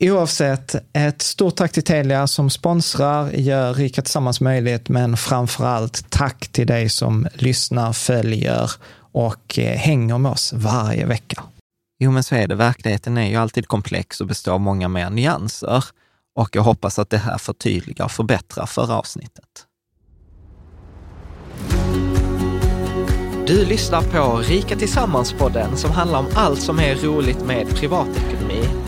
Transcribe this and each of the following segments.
Oavsett, ett stort tack till Telia som sponsrar, gör Rika Tillsammans möjligt, men framför allt tack till dig som lyssnar, följer och eh, hänger med oss varje vecka. Jo, men så är det. Verkligheten är ju alltid komplex och består av många mer nyanser. Och jag hoppas att det här förtydligar och förbättrar förra avsnittet. Du lyssnar på Rika Tillsammans-podden som handlar om allt som är roligt med privatekonomi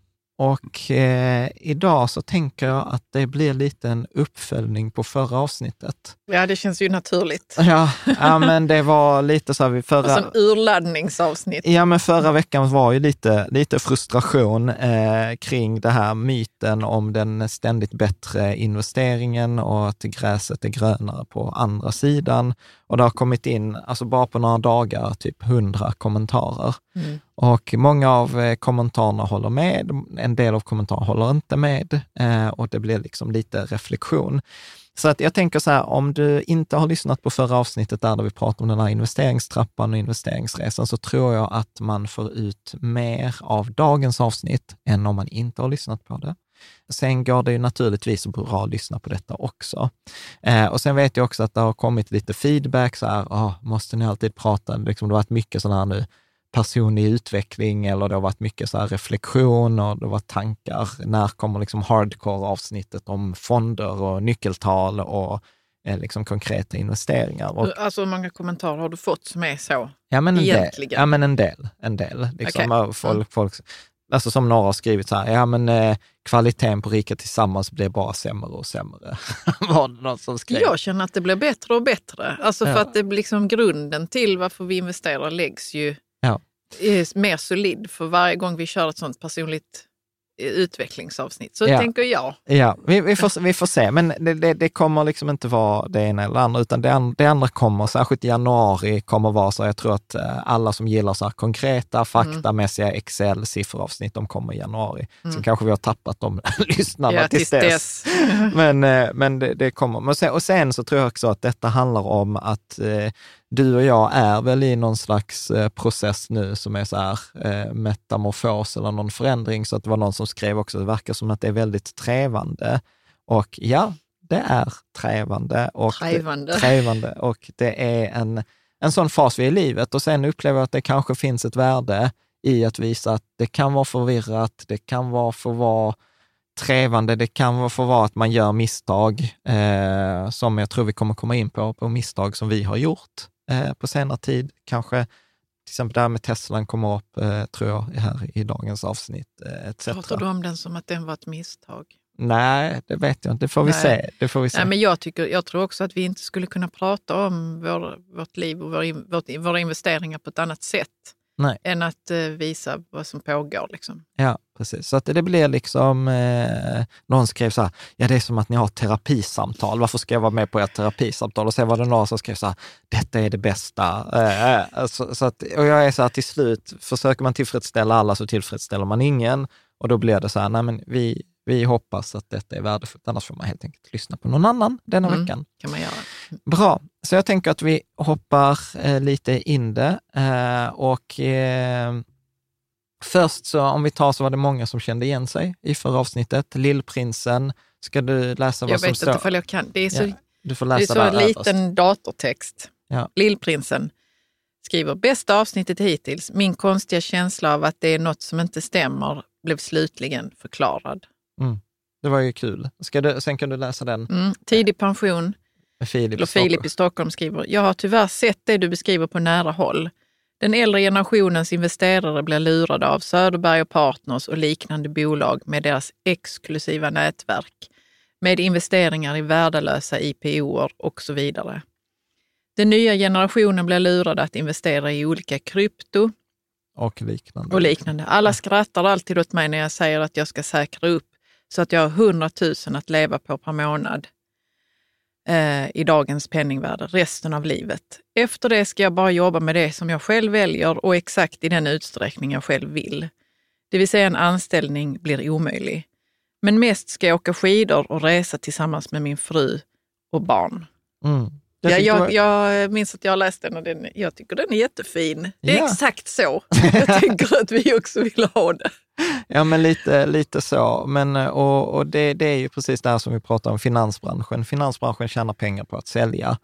och eh, idag så tänker jag att det blir lite en uppföljning på förra avsnittet. Ja, det känns ju naturligt. Ja, ja men det var lite så här vid förra... Som urladdningsavsnitt. Ja, men förra veckan var ju lite, lite frustration eh, kring det här myten om den ständigt bättre investeringen och att gräset är grönare på andra sidan. Och det har kommit in, alltså bara på några dagar, typ hundra kommentarer. Mm. Och många av eh, kommentarerna håller med, en del av kommentarerna håller inte med eh, och det blir liksom lite reflektion. Så att jag tänker så här, om du inte har lyssnat på förra avsnittet där, där vi pratade om den här investeringstrappan och investeringsresan, så tror jag att man får ut mer av dagens avsnitt än om man inte har lyssnat på det. Sen går det ju naturligtvis bra att lyssna på detta också. Eh, och sen vet jag också att det har kommit lite feedback, så här, oh, måste ni alltid prata, liksom, det har varit mycket sådana här nu, personlig utveckling eller det har varit mycket så reflektion och det har varit tankar. När kommer liksom hardcore-avsnittet om fonder och nyckeltal och eh, liksom konkreta investeringar? Och, alltså hur många kommentarer har du fått som är så ja, men en egentligen? Del, ja, men en del. En del liksom, okay. folk, folk, alltså som några har skrivit så här, ja men eh, kvaliteten på Rika Tillsammans blir bara sämre och sämre. var det någon som skrev. Jag känner att det blir bättre och bättre. Alltså för ja. att det liksom grunden till varför vi investerar läggs ju ja. mer solid för varje gång vi kör ett sånt personligt utvecklingsavsnitt. Så Ja. tänker jag. Ja, vi, vi, får, vi får se, men det, det, det kommer liksom inte vara det ena eller det andra, utan det, det andra kommer, särskilt i januari, kommer vara så, jag tror att eh, alla som gillar så här konkreta, faktamässiga Excel-sifferavsnitt, de kommer i januari. Sen kanske vi har tappat de lyssnarna Ja, tills tills dess. dess. Men, eh, men det, det kommer. Men sen, och sen så tror jag också att detta handlar om att eh, du och jag är väl i någon slags eh, process nu som är så här eh, metamorfos eller någon förändring. Så att det var någon som skrev också, det verkar som att det är väldigt trävande. Och ja, det är trävande. Och Trävande. Det, trävande. Och det är en, en sån fas vi är i livet. Och sen upplever jag att det kanske finns ett värde i att visa att det kan vara förvirrat, det kan vara få vara trevande, det kan få vara att man gör misstag, eh, som jag tror vi kommer komma in på, på misstag som vi har gjort eh, på senare tid. Kanske till exempel det här med Teslan kommer upp, eh, tror jag, här i dagens avsnitt. Eh, etc. Pratar du om den som att den var ett misstag? Nej, det vet jag inte. Det får vi Nej. se. Det får vi se. Nej, men jag, tycker, jag tror också att vi inte skulle kunna prata om vår, vårt liv och vår, vårt, våra investeringar på ett annat sätt Nej. än att eh, visa vad som pågår. Liksom. Ja, precis. Så att det blir liksom, eh, någon skrev så här, ja det är som att ni har terapisamtal, varför ska jag vara med på ert terapisamtal? Och sen var det några som skrev så här, detta är det bästa. Eh, eh, så, så att, och jag är så här, till slut, försöker man tillfredsställa alla så tillfredsställer man ingen. Och då blir det så här, nej men vi, vi hoppas att detta är värdefullt, annars får man helt enkelt lyssna på någon annan denna Mm. veckan. kan man göra. Bra, så jag tänker att vi hoppar eh, lite in det. Eh, och eh, först så, om vi tar så var det många som kände igen sig i förra avsnittet. Lillprinsen, ska du läsa vad Jag som vet står? inte ifall jag kan. Det är så, Ja, du får det är läsa så liten överst. datortext. Ja. Lillprinsen skriver, bästa avsnittet hittills. Min konstiga känsla av att det är något som inte stämmer blev slutligen förklarad. Det var ju kul. Ska du, sen kan du läsa den Mm. Tidig pension. Filip. Eller i Stockholm. Filip i Stockholm skriver, jag har tyvärr sett det du beskriver på nära håll. Den äldre generationens investerare blir lurade av Söderberg och Partners och liknande bolag med deras exklusiva nätverk, med investeringar i värdelösa IPOer och så vidare. Den nya generationen blir lurade att investera i olika krypto Och liknande. och liknande. Alla skrattar alltid åt mig när jag säger att jag ska säkra upp så att jag har 100 000 att leva på per månad eh, i dagens penningvärde resten av livet. Efter det ska jag bara jobba med det som jag själv väljer och exakt i den utsträckning jag själv vill. Det vill säga en anställning blir omöjlig. Men mest ska jag åka skidor och resa tillsammans med min fru och barn. Mm. Ja, tyckte det jag, jag minns att jag läste den och den, jag tycker den är jättefin. Det är Ja. exakt så jag tänker att vi också vill ha det. Ja, men lite, lite så. Men, eh, och och det, det är ju precis det här som vi pratar om finansbranschen. Finansbranschen tjänar pengar på att sälja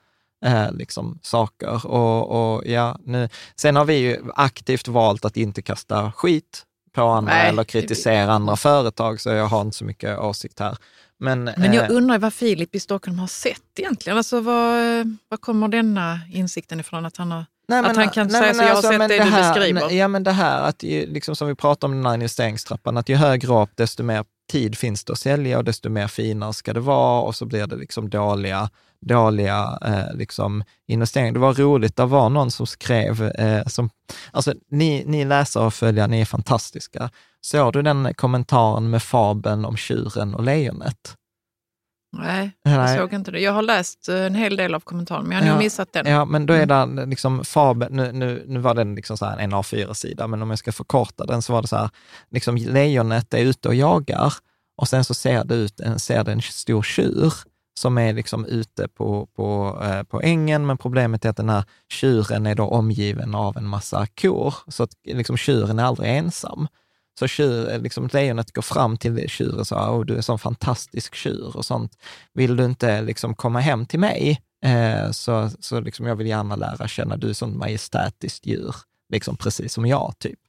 eh, liksom, saker. Och, och, ja, nu, sen har vi ju aktivt valt att inte kasta skit på andra Nej, eller kritisera andra företag, så jag har inte så mycket åsikt här. Men, Men jag eh, undrar vad Filip i Stockholm har sett egentligen. Alltså, vad, vad kommer denna insikten ifrån? Att han, har, Nej, att han kan säga så, jag har sett men det, du här, beskriver. Ja, men det här att, ju, liksom som vi pratar om den här investeringstrappan, att ju högre upp, desto mer tid finns det att sälja och desto mer finare ska det vara och så blir det liksom dåliga, dåliga eh, liksom investeringar. Det var roligt, det var någon som skrev, eh, som, alltså ni, ni läsare och följare, ni är fantastiska. Såg du den kommentaren med fabeln om tjuren och lejonet? Nej, jag såg inte det. Jag har läst eh, en hel del av kommentaren, men jag har Ja, nog missat den. Ja, men då är Mm. det liksom fabel, nu, nu, nu var den liksom så här en A4-sida, men om jag ska förkorta den så var det så här, liksom lejonet är ute och jagar och sen så ser det ut, ser det en stor tjur som är liksom ute på, på, eh, på ängen, men problemet är att den här tjuren är då omgiven av en massa kor, så att liksom tjuren är aldrig ensam. Så tjur, liksom lejonet går fram till tjuren och säger, du är en sån fantastisk tjur och sånt. Vill du inte liksom komma hem till mig? Eh, så så liksom jag vill gärna lära känna, du är sånt majestätiskt djur, liksom precis som jag typ.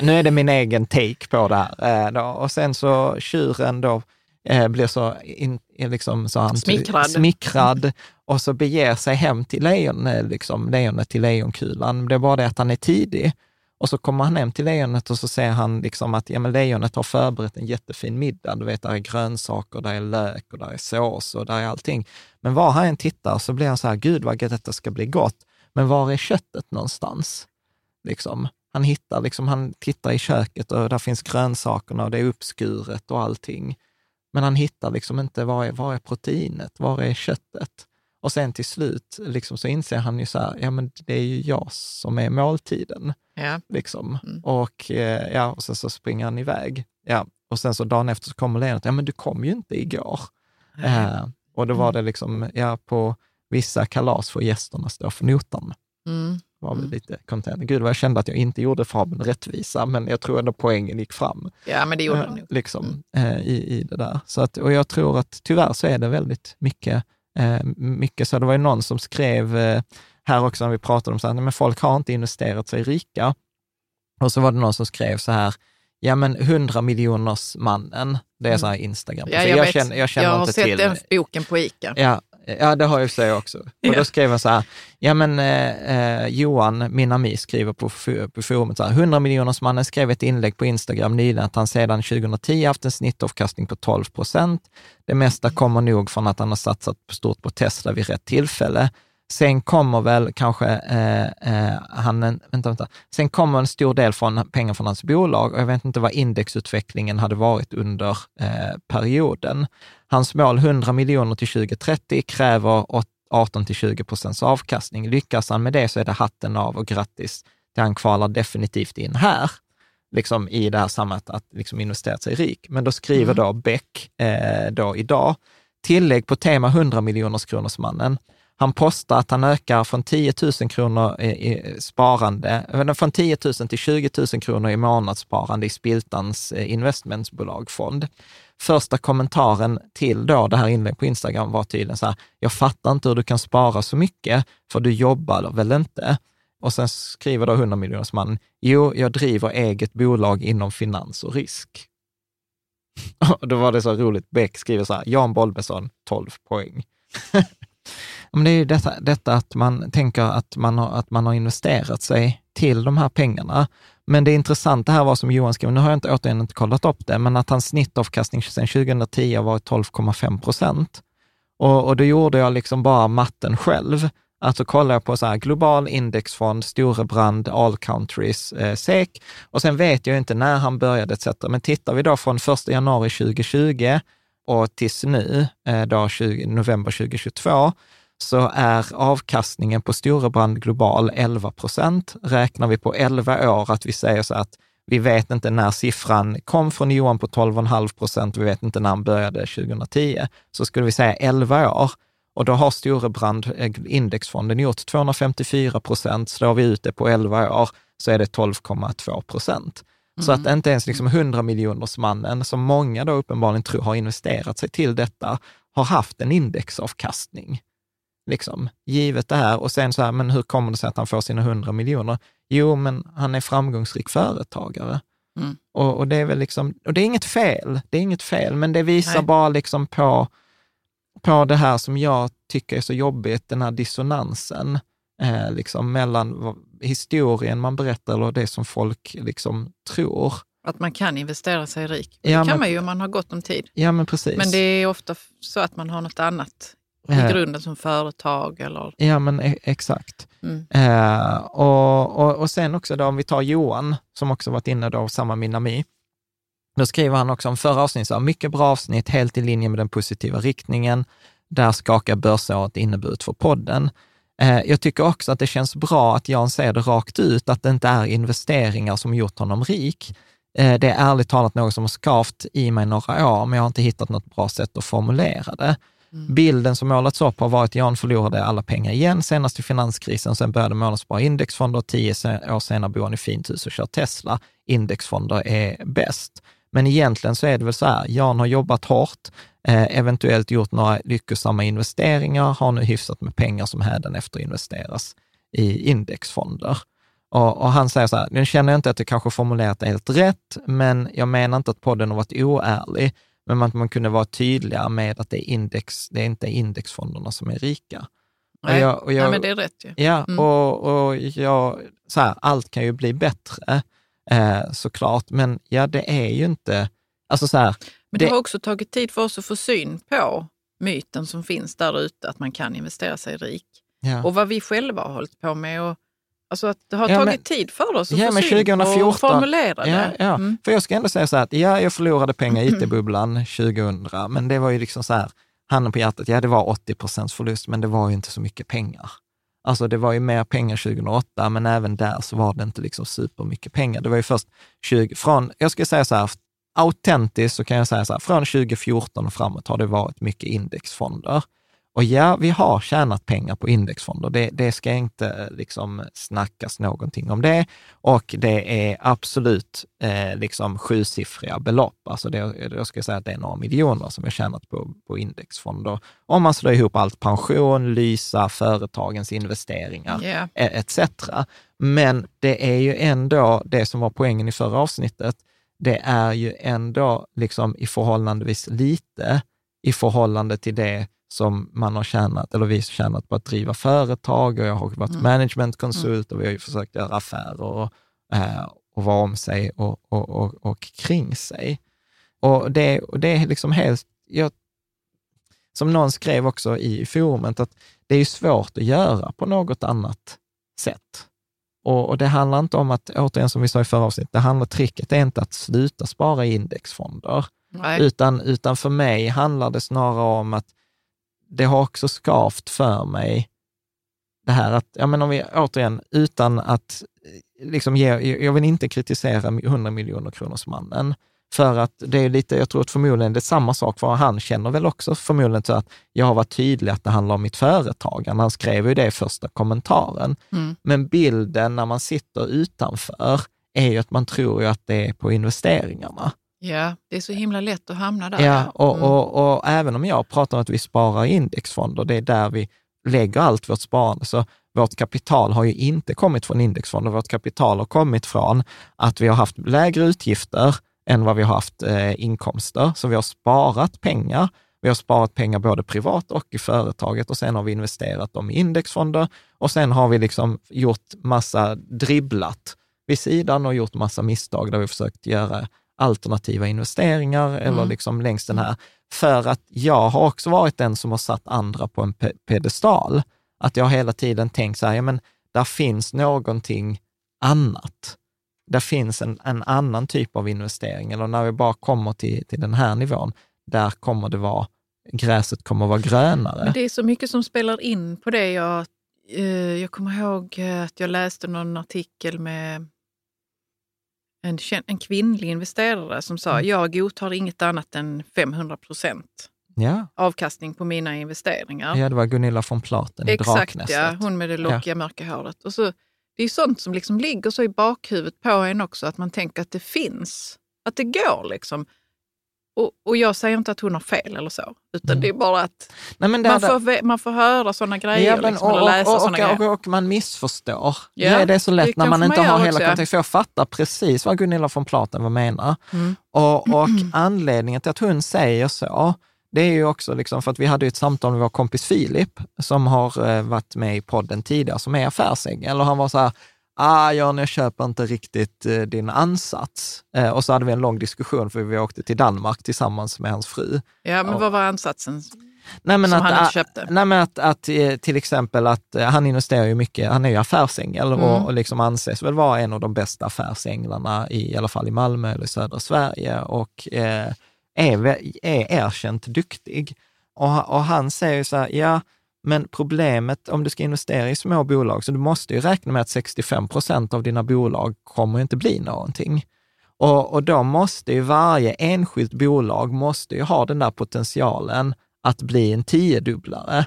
Nu är det min egen take på det här. Eh, då, och sen så tjuren då eh, blir så, in, in, liksom, så han, Smickrad. smickrad och så beger sig hem till lejon, eh, liksom, lejonet till lejonkulan. Det är bara det att han är tidig. Och så kommer han hem till lejonet och så ser han liksom att ja, men lejonet har förberett en jättefin middag. Du vet, där är grönsaker, där är lök och där är sås och där är allting. Men var han än tittar så blir han så här, gud vad detta ska bli gott. Men var är köttet någonstans? Liksom. Han hittar liksom, han tittar i köket och där finns grönsakerna och det är uppskuret och allting. Men han hittar liksom inte, var är, var är proteinet? Var är köttet? Och sen till slut liksom, så inser han ju så här, ja men det är ju jag som är måltiden. Ja. Liksom. Mm. Och, eh, ja, och sen så springer han iväg. Ja. Och sen så dagen efter så kommer leendet, ja men du kom ju inte igår. Eh, och då var det liksom, ja på vissa kalas får gästerna stå för notan. Mm. var väl lite content. Gud vad jag kände att jag inte gjorde fabeln rättvisa, men jag tror ändå poängen gick fram. Ja, men det gjorde Eh, nog. Mm. liksom, eh, i, i det där. Så att, och jag tror att tyvärr så är det väldigt mycket, eh, mycket så. Det var ju någon som skrev eh, här också när vi pratade om så här, men folk har inte investerat sig rika. Och så var det någon som skrev så här, ja men 100 miljoners mannen, det är så här Instagram. Mm. Ja, Så jag, jag, känner, jag känner jag har inte sett till den boken på ICA. Ja, ja, det har jag sig också. Och Ja. då skrev jag så här, ja men eh, eh, Johan, min ami, skriver på, på forumet så här, 100 miljoners mannen skrev ett inlägg på Instagram nyligen att han sedan 2010 haft en snittavkastning på 12 procent. Det mesta kommer nog från att han har satsat stort på Tesla vid rätt tillfälle. Sen kommer väl kanske eh, eh, han, en- vänta, vänta. Sen kommer en stor del från pengar från hans bolag och jag vet inte vad indexutvecklingen hade varit under eh, perioden. Hans mål 100 miljoner till 2030 kräver åt- 18 till 20 procents avkastning. Lyckas han med det så är det hatten av och grattis, han kvalar definitivt in här, liksom i det här sammanhanget att liksom investerat sig rik. Men då skriver då Beck eh, då idag, tillägg på tema 100 miljoners kronors mannen. Han postar att han ökar från 10 000 kronor i, i sparande, eh, från 10 000 till 20 000 kronor i månadssparande i Spiltans eh, investmentsbolagfond. Första kommentaren till då det här inlägget på Instagram var tydligen så här, jag fattar inte hur du kan spara så mycket, för du jobbar väl inte? Och sen skriver då 100 miljoners mannen, jo, jag driver eget bolag inom finans och risk. Och då var det så roligt, Beck skriver så här, Jan Bolbesson, 12 poäng. Men det är ju detta, detta att man tänker att man, har, att man har investerat sig till de här pengarna. Men det intressanta här var som Johan skrev, nu har jag inte, återigen inte kollat upp det, men att hans snittavkastning sedan 2010 var 12,5 procent. Och, och då gjorde jag liksom bara matten själv. Alltså kollar jag på så här global indexfond, Storebrand, All Countries, eh, SEK och sen vet jag inte när han började etc. Men tittar vi då från 1 januari 2020 och tills nu, eh, då 20, november 2022, så är avkastningen på Storebrand Global 11 procent. Räknar vi på 11 år, att vi säger så att vi vet inte när siffran kom från Johan på 12,5 procent, vi vet inte när han började 2010, så skulle vi säga 11 år. Och då har Storebrand, eh, indexfonden, gjort 254 procent. Slår vi ut det på 11 år så är det 12,2 procent. Så att inte ens liksom 100 miljoners mannen, som många då uppenbarligen tror har investerat sig till detta, har haft en indexavkastning. Liksom, givet det här. Och sen så här, men hur kommer det sig att han får sina 100 miljoner? Jo, men han är framgångsrik företagare. Mm. Och, och det är väl liksom, och det är inget fel, det är inget fel, men det visar Nej. bara liksom på, på det här som jag tycker är så jobbigt, den här dissonansen eh, liksom mellan historien man berättar och det som folk liksom tror. Att man kan investera sig rik. Ja, det kan men- man ju om man har gott om tid. Ja, men precis. Men det är ofta så att man har något annat i grunden som företag eller... Ja, men e- exakt. Mm. Eh, och, och, och sen också då om vi tar Johan, som också varit inne då, samma Minami. Då skriver han också om förra avsnittet, så här, mycket bra avsnitt, helt i linje med den positiva riktningen. Där skakar börsåret inneburit för podden. Eh, jag tycker också att det känns bra att Jan säger det rakt ut, att det inte är investeringar som gjort honom rik. Eh, det är ärligt talat något som har skavt i mig några år, men jag har inte hittat något bra sätt att formulera det. Bilden som målats upp har varit att Jan förlorade alla pengar igen senast i finanskrisen, sen började målas spara indexfonder och tio år senare bor han i fint hus och kör Tesla. Indexfonder är bäst. Men egentligen så är det väl så här, Jan har jobbat hårt, eh, eventuellt gjort några lyckosamma investeringar, har nu hyfsat med pengar som hädanefter investeras i indexfonder. Och, och han säger så här, nu känner jag inte att jag kanske formulerat det helt rätt, men jag menar inte att podden har varit oärlig, men att man kunde vara tydligare med att det är, index, det är inte indexfonderna som är rika. Nej, jag- och jag- Nej, men det är rätt ju. Ja, Mm. och, och jag, så här, allt kan ju bli bättre eh, såklart, men ja, det är ju inte, alltså så här, Men det det- har också tagit tid för oss att få syn på myten som finns där ute, att man kan investera sig rik. ja, Och vad vi själva har hållit på med. Och, Alltså att det har Ja, tagit men- tid för oss att Ja, få men syn på 2014. och formulera Ja, det. ja. Mm. För jag ska ändå säga så här att ja, jag förlorade pengar i IT-bubblan 2000, men det var ju liksom så här, handen på hjärtat, ja det var 80 procents förlust, men det var ju inte så mycket pengar. Alltså det var ju mer pengar 2008, men även där så var det inte liksom supermycket pengar. Det var ju först 20, från, jag skulle säga så här, autentiskt så kan jag säga så här, från 2014 och framåt har det varit mycket indexfonder. Och ja, vi har tjänat pengar på indexfonder. Det, det ska inte liksom snackas någonting om det. Och det är absolut eh, liksom sjusiffriga belopp. Alltså det, jag ska säga att det är några miljoner som jag tjänat på, på indexfonder. Om man slår ihop allt pension, Lysa, företagens investeringar e- etc. Men det är ju ändå det som var poängen i förra avsnittet. Det är ju ändå liksom i förhållandevis lite i förhållande till det som man har tjänat, eller vi har tjänat på att driva företag och jag har varit managementkonsult och vi har ju försökt göra affärer och, eh, och vara om sig och, och, och, och kring sig. Och det, och det är liksom helt, jag, som någon skrev också i forumet, att det är ju svårt att göra på något annat sätt. Och, och det handlar inte om att, återigen som vi sa i förra avsnittet, det handlar, tricket är inte att sluta spara i indexfonder, Nej. utan, utan för mig handlar det snarare om att det har också skavt för mig det här att, ja men om vi återigen, utan att eh, liksom ge, jag vill inte kritisera 100 miljoner kronors mannen, för att det är lite, jag tror att förmodligen det är samma sak, för han känner väl också förmodligen så att jag har varit tydlig att det handlar om mitt företagande. Han skrev ju det i första kommentaren. Mm. Men bilden när man sitter utanför är ju att man tror ju att det är på investeringarna. Ja, det är så himla lätt att hamna där. Ja, och, Mm. och, och även om jag pratar om att vi sparar indexfonder, det är där vi lägger allt vårt sparande, så vårt kapital har ju inte kommit från indexfonder. Vårt kapital har kommit från att vi har haft lägre utgifter än vad vi har haft eh, inkomster. Så vi har sparat pengar. Vi har sparat pengar både privat och i företaget och sen har vi investerat dem i indexfonder och sen har vi liksom gjort massa dribblat vid sidan och gjort massa misstag där vi försökt göra alternativa investeringar eller Mm. liksom längs den här. För att jag har också varit den som har satt andra på en pe- pedestal. Att jag hela tiden tänkt så här, ja men där finns någonting annat. Där finns en, en annan typ av investering. Eller när vi bara kommer till, till den här nivån, där kommer det vara, gräset kommer vara grönare. Det är så mycket som spelar in på det. Jag, eh, jag kommer ihåg att jag läste någon artikel med en, en kvinnlig investerare som sa Mm. jag godtar inget annat än 500 procent Ja, avkastning på mina investeringar. ja, det var Gunilla von Platen i Exakt, Draknästet. ja. Hon med det lockiga mörka håret. Och så, det är sånt som liksom ligger så i bakhuvudet på en också, att man tänker att det finns, att det går liksom. Och, och jag säger inte att hon har fel eller så, utan Mm. det är bara att Nej, man får, man får höra sådana grejer Ja, men, liksom, och, eller läsa och, och, och, grejer. och, och man missförstår. Ja, det är så lätt när man inte har hela kontexten. För jag fattar precis vad Gunilla von Platen menar. Mm. Och, och anledningen till att hon säger så, det är ju också liksom för att vi hade ett samtal med vår kompis Filip, som har eh, varit med i podden tidigare, som är affärsängel. Och han var så här, ah, Jan, jag köper inte riktigt eh, din ansats. Eh, och så hade vi en lång diskussion, för vi åkte till Danmark tillsammans med hans fru. Ja, men Ja. vad var ansatsen? Nej, men Som att, han inte köpte. Nej, men att, att eh, till exempel att eh, han investerar ju mycket, han är ju affärsängel Mm. och, och liksom anses väl vara en av de bästa affärsänglarna i, i alla fall i Malmö eller i södra Sverige och eh, är, är erkänt duktig. Och, och han säger ju så här, ja, men problemet om du ska investera i små bolag, så du måste ju räkna med att 65 procent av dina bolag kommer inte bli någonting. Och, och då måste ju varje enskilt bolag måste ju ha den där potentialen att bli en tiodubblare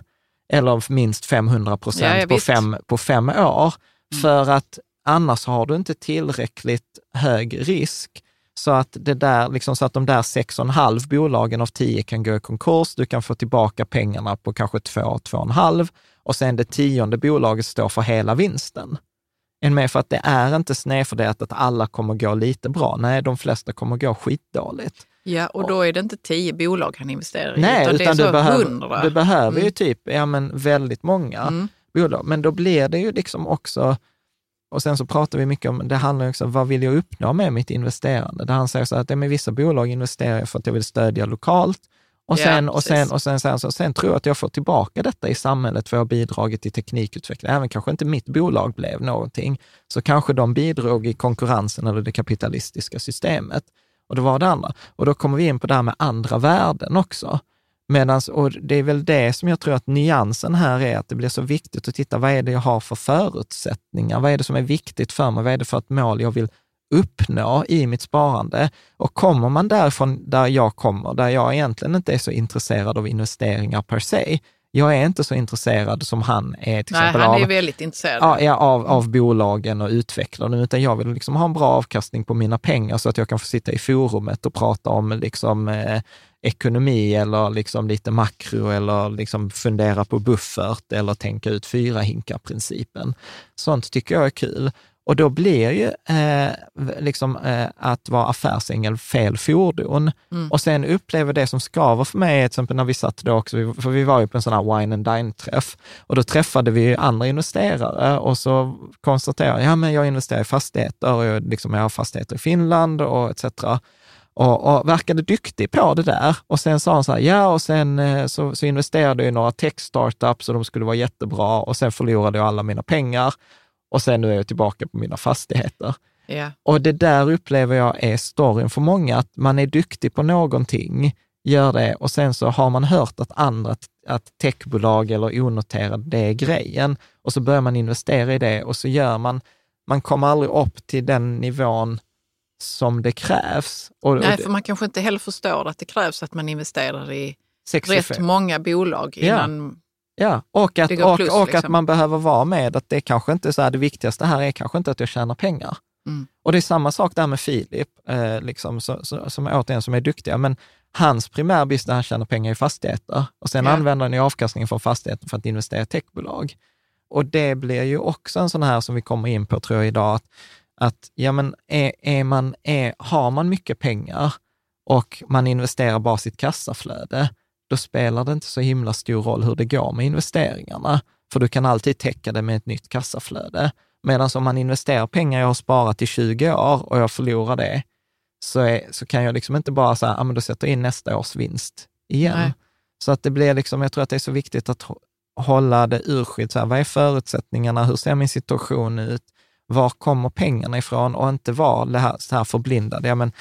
eller minst 500 Ja, procent ja, på, fem, på fem år. För att annars har du inte tillräckligt hög risk så att, det där, liksom, så att de där 6,5 bolagen av 10 kan gå i konkurs. Du kan få tillbaka pengarna på kanske 2, 2,5 och sen det tionde bolaget står för hela vinsten. Än med för att det är inte snedfördelat att alla kommer gå lite bra. Nej, de flesta kommer gå skitdåligt. Ja, och då är det inte tio bolag han investerar i, Nej, utan, utan, det är du så behöver, hundra. du behöver ju Mm. typ, ja men väldigt många Mm. bolag. Men då blir det ju liksom också, och sen så pratar vi mycket om, det handlar också om vad vill jag uppnå med mitt investerande? Där han säger så att det med vissa bolag investerar jag för att jag vill stödja lokalt Och Ja, sen, och, sen, och sen, sen, så, sen tror jag att jag får tillbaka detta i samhället för jag har bidragit till teknikutveckling. Även kanske inte mitt bolag blev någonting, så kanske de bidrog i konkurrensen eller det kapitalistiska systemet. Och det var det andra. Och då kommer vi in på det här med andra värden också. Medans, och det är väl det som jag tror att nyansen här är, att det blir så viktigt att titta, vad är det jag har för förutsättningar? Vad är det som är viktigt för mig? Vad är det för ett mål jag vill uppnå i mitt sparande? Och kommer man därifrån där jag kommer, där jag egentligen inte är så intresserad av investeringar per se, jag är inte så intresserad som han är till Nej, exempel han av, är ju väldigt intresserad. ja, av, av bolagen och utvecklarna, utan jag vill liksom ha en bra avkastning på mina pengar så att jag kan få sitta i forumet och prata om liksom, eh, ekonomi eller liksom lite makro eller liksom fundera på buffert eller tänka ut fyra hinkar-principen. Sånt tycker jag är kul. Och då blir ju eh, liksom, eh, att vara affärsängel fel fordon. Och sen upplever det som skaver för mig, till exempel när vi satt då också, vi- för vi var ju på en sån här wine and dine-träff, och då träffade vi andra investerare och så konstaterade jag, ja men jag investerar i fastigheter, och jag, liksom, jag har fastigheter i Finland och etc. Och, och verkade duktig på det där. Och sen sa han så här, ja och sen eh, så, så investerade jag i några tech-startups och de skulle vara jättebra och sen förlorade jag alla mina pengar. Och sen nu är jag tillbaka på mina fastigheter. Ja. Och det där upplever jag är storyn för många, att man är duktig på någonting, gör det och sen så har man hört att andra, att techbolag eller onoterade, det är grejen. Och så börjar man investera i det och så gör man, man kommer aldrig upp till den nivån som det krävs. Och, och Nej, för man kanske inte heller förstår att det krävs att man investerar i 65. rätt många bolag Ja. innan... Ja, och, att, Det går och, plus, och att liksom. man behöver vara med, att det kanske inte är så här, det viktigaste här är kanske inte att jag tjänar pengar. Mm. Och det är samma sak där med Filip, eh, liksom, så, så, som återigen som är duktiga, men hans primärbusiness han tjänar pengar i fastigheter och sen Ja. använder han ju avkastningen från fastigheten för att investera i techbolag. Och det blir ju också en sån här som vi kommer in på tror jag idag, att, att ja, men är, är man, är, har man mycket pengar och man investerar bara sitt kassaflöde, då spelar det inte så himla stor roll hur det går med investeringarna, för du kan alltid täcka det med ett nytt kassaflöde. Medan om man investerar pengar jag har sparat i 20 år och jag förlorar det, så, är, så kan jag liksom inte bara säga, ah, men då sätter jag in nästa års vinst igen. Nej. Så att det blir liksom, jag tror att det är så viktigt att hå- hålla det urskilt. Så här, vad är förutsättningarna? Hur ser min situation ut? Var kommer pengarna ifrån? Och inte vara det här, så här förblindad. Ja, men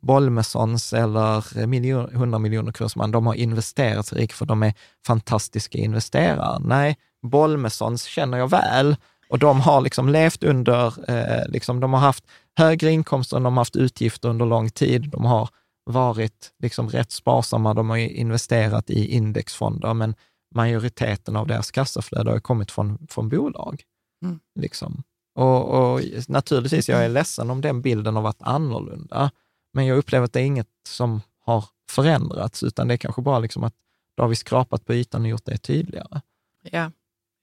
Bolmessons eller miljon, 100 miljoner kursman, de har investerat sig rik för de är fantastiska investerare. Nej, Bolmessons känner jag väl och de har liksom levt under, eh, liksom, de har haft högre inkomster, de har haft utgifter under lång tid, de har varit liksom rätt sparsamma, de har investerat i indexfonder, men majoriteten av deras kassaflöde har kommit från, från bolag. Mm. Liksom. Och, och naturligtvis, jag är ledsen om den bilden har varit annorlunda, men jag upplever att det är inget som har förändrats, utan det är kanske bara liksom att då har vi skrapat på ytan och gjort det tydligare. Ja,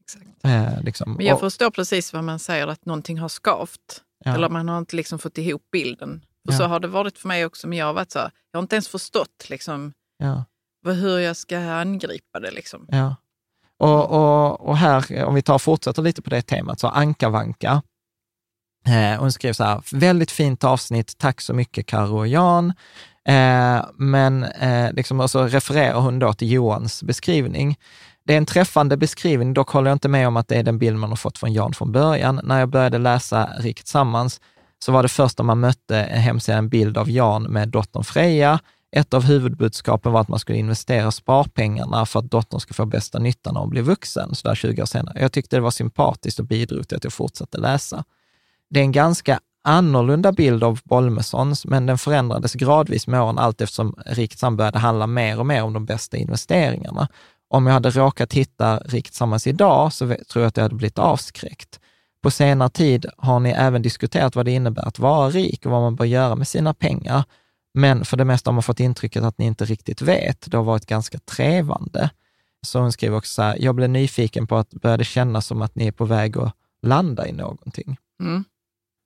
exakt. Eh, liksom. Men jag förstår precis vad man säger, att någonting har skavt. Ja. Eller man har inte liksom fått ihop bilden. Och Ja. så har det varit för mig också, men jag har varit så här, jag har inte ens förstått liksom, ja. vad, hur jag ska angripa det. Liksom. Ja. Och, och, och här, om vi tar och fortsätter lite på det temat, så Anka-Vanka, eh, hon skrev så här, väldigt fint avsnitt, tack så mycket Karo och Jan. Eh, men eh, liksom, och så refererar hon då till Johans beskrivning. Det är en träffande beskrivning, dock håller jag inte med om att det är den bild man har fått från Jan från början. När jag började läsa Riket tillsammans så var det första man mötte eh, en en bild av Jan med dottern Freja. Ett av huvudbudskapen var att man skulle investera sparpengarna för att dottern ska få bästa nyttan när hon blir vuxen, sådär 20 år senare. Jag tyckte det var sympatiskt och bidrog till att jag fortsatte läsa. Det är en ganska annorlunda bild av Bolmessons, men den förändrades gradvis med åren allt eftersom Riktsam började handla mer och mer om de bästa investeringarna. Om jag hade råkat hitta Riktsammans idag så tror jag att jag hade blivit avskräckt. På senare tid har ni även diskuterat vad det innebär att vara rik och vad man bör göra med sina pengar. Men för det mesta har man fått intrycket att ni inte riktigt vet. Det har varit ganska trevande. Så hon skriver också så här, jag blev nyfiken på att börja det kännas som att ni är på väg att landa i någonting. Mm.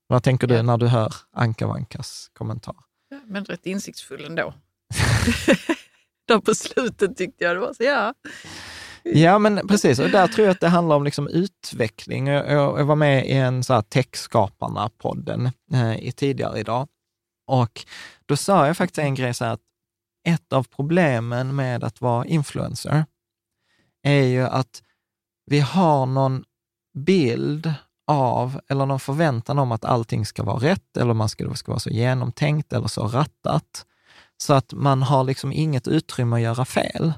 Vad tänker du Ja. när du hör Anka Vankas kommentar? Ja, Men rätt insiktsfull ändå. Där på slutet tyckte jag det var så, ja. Ja, men precis. Och där tror jag att det handlar om liksom utveckling. Jag, jag, jag var med i en så här Techskaparna-podden eh, i tidigare idag. Och då sa jag faktiskt en grej så här att ett av problemen med att vara influencer är ju att vi har någon bild av, eller någon förväntan om att allting ska vara rätt, eller man ska, det ska vara så genomtänkt eller så rattat, så att man har liksom inget utrymme att göra fel.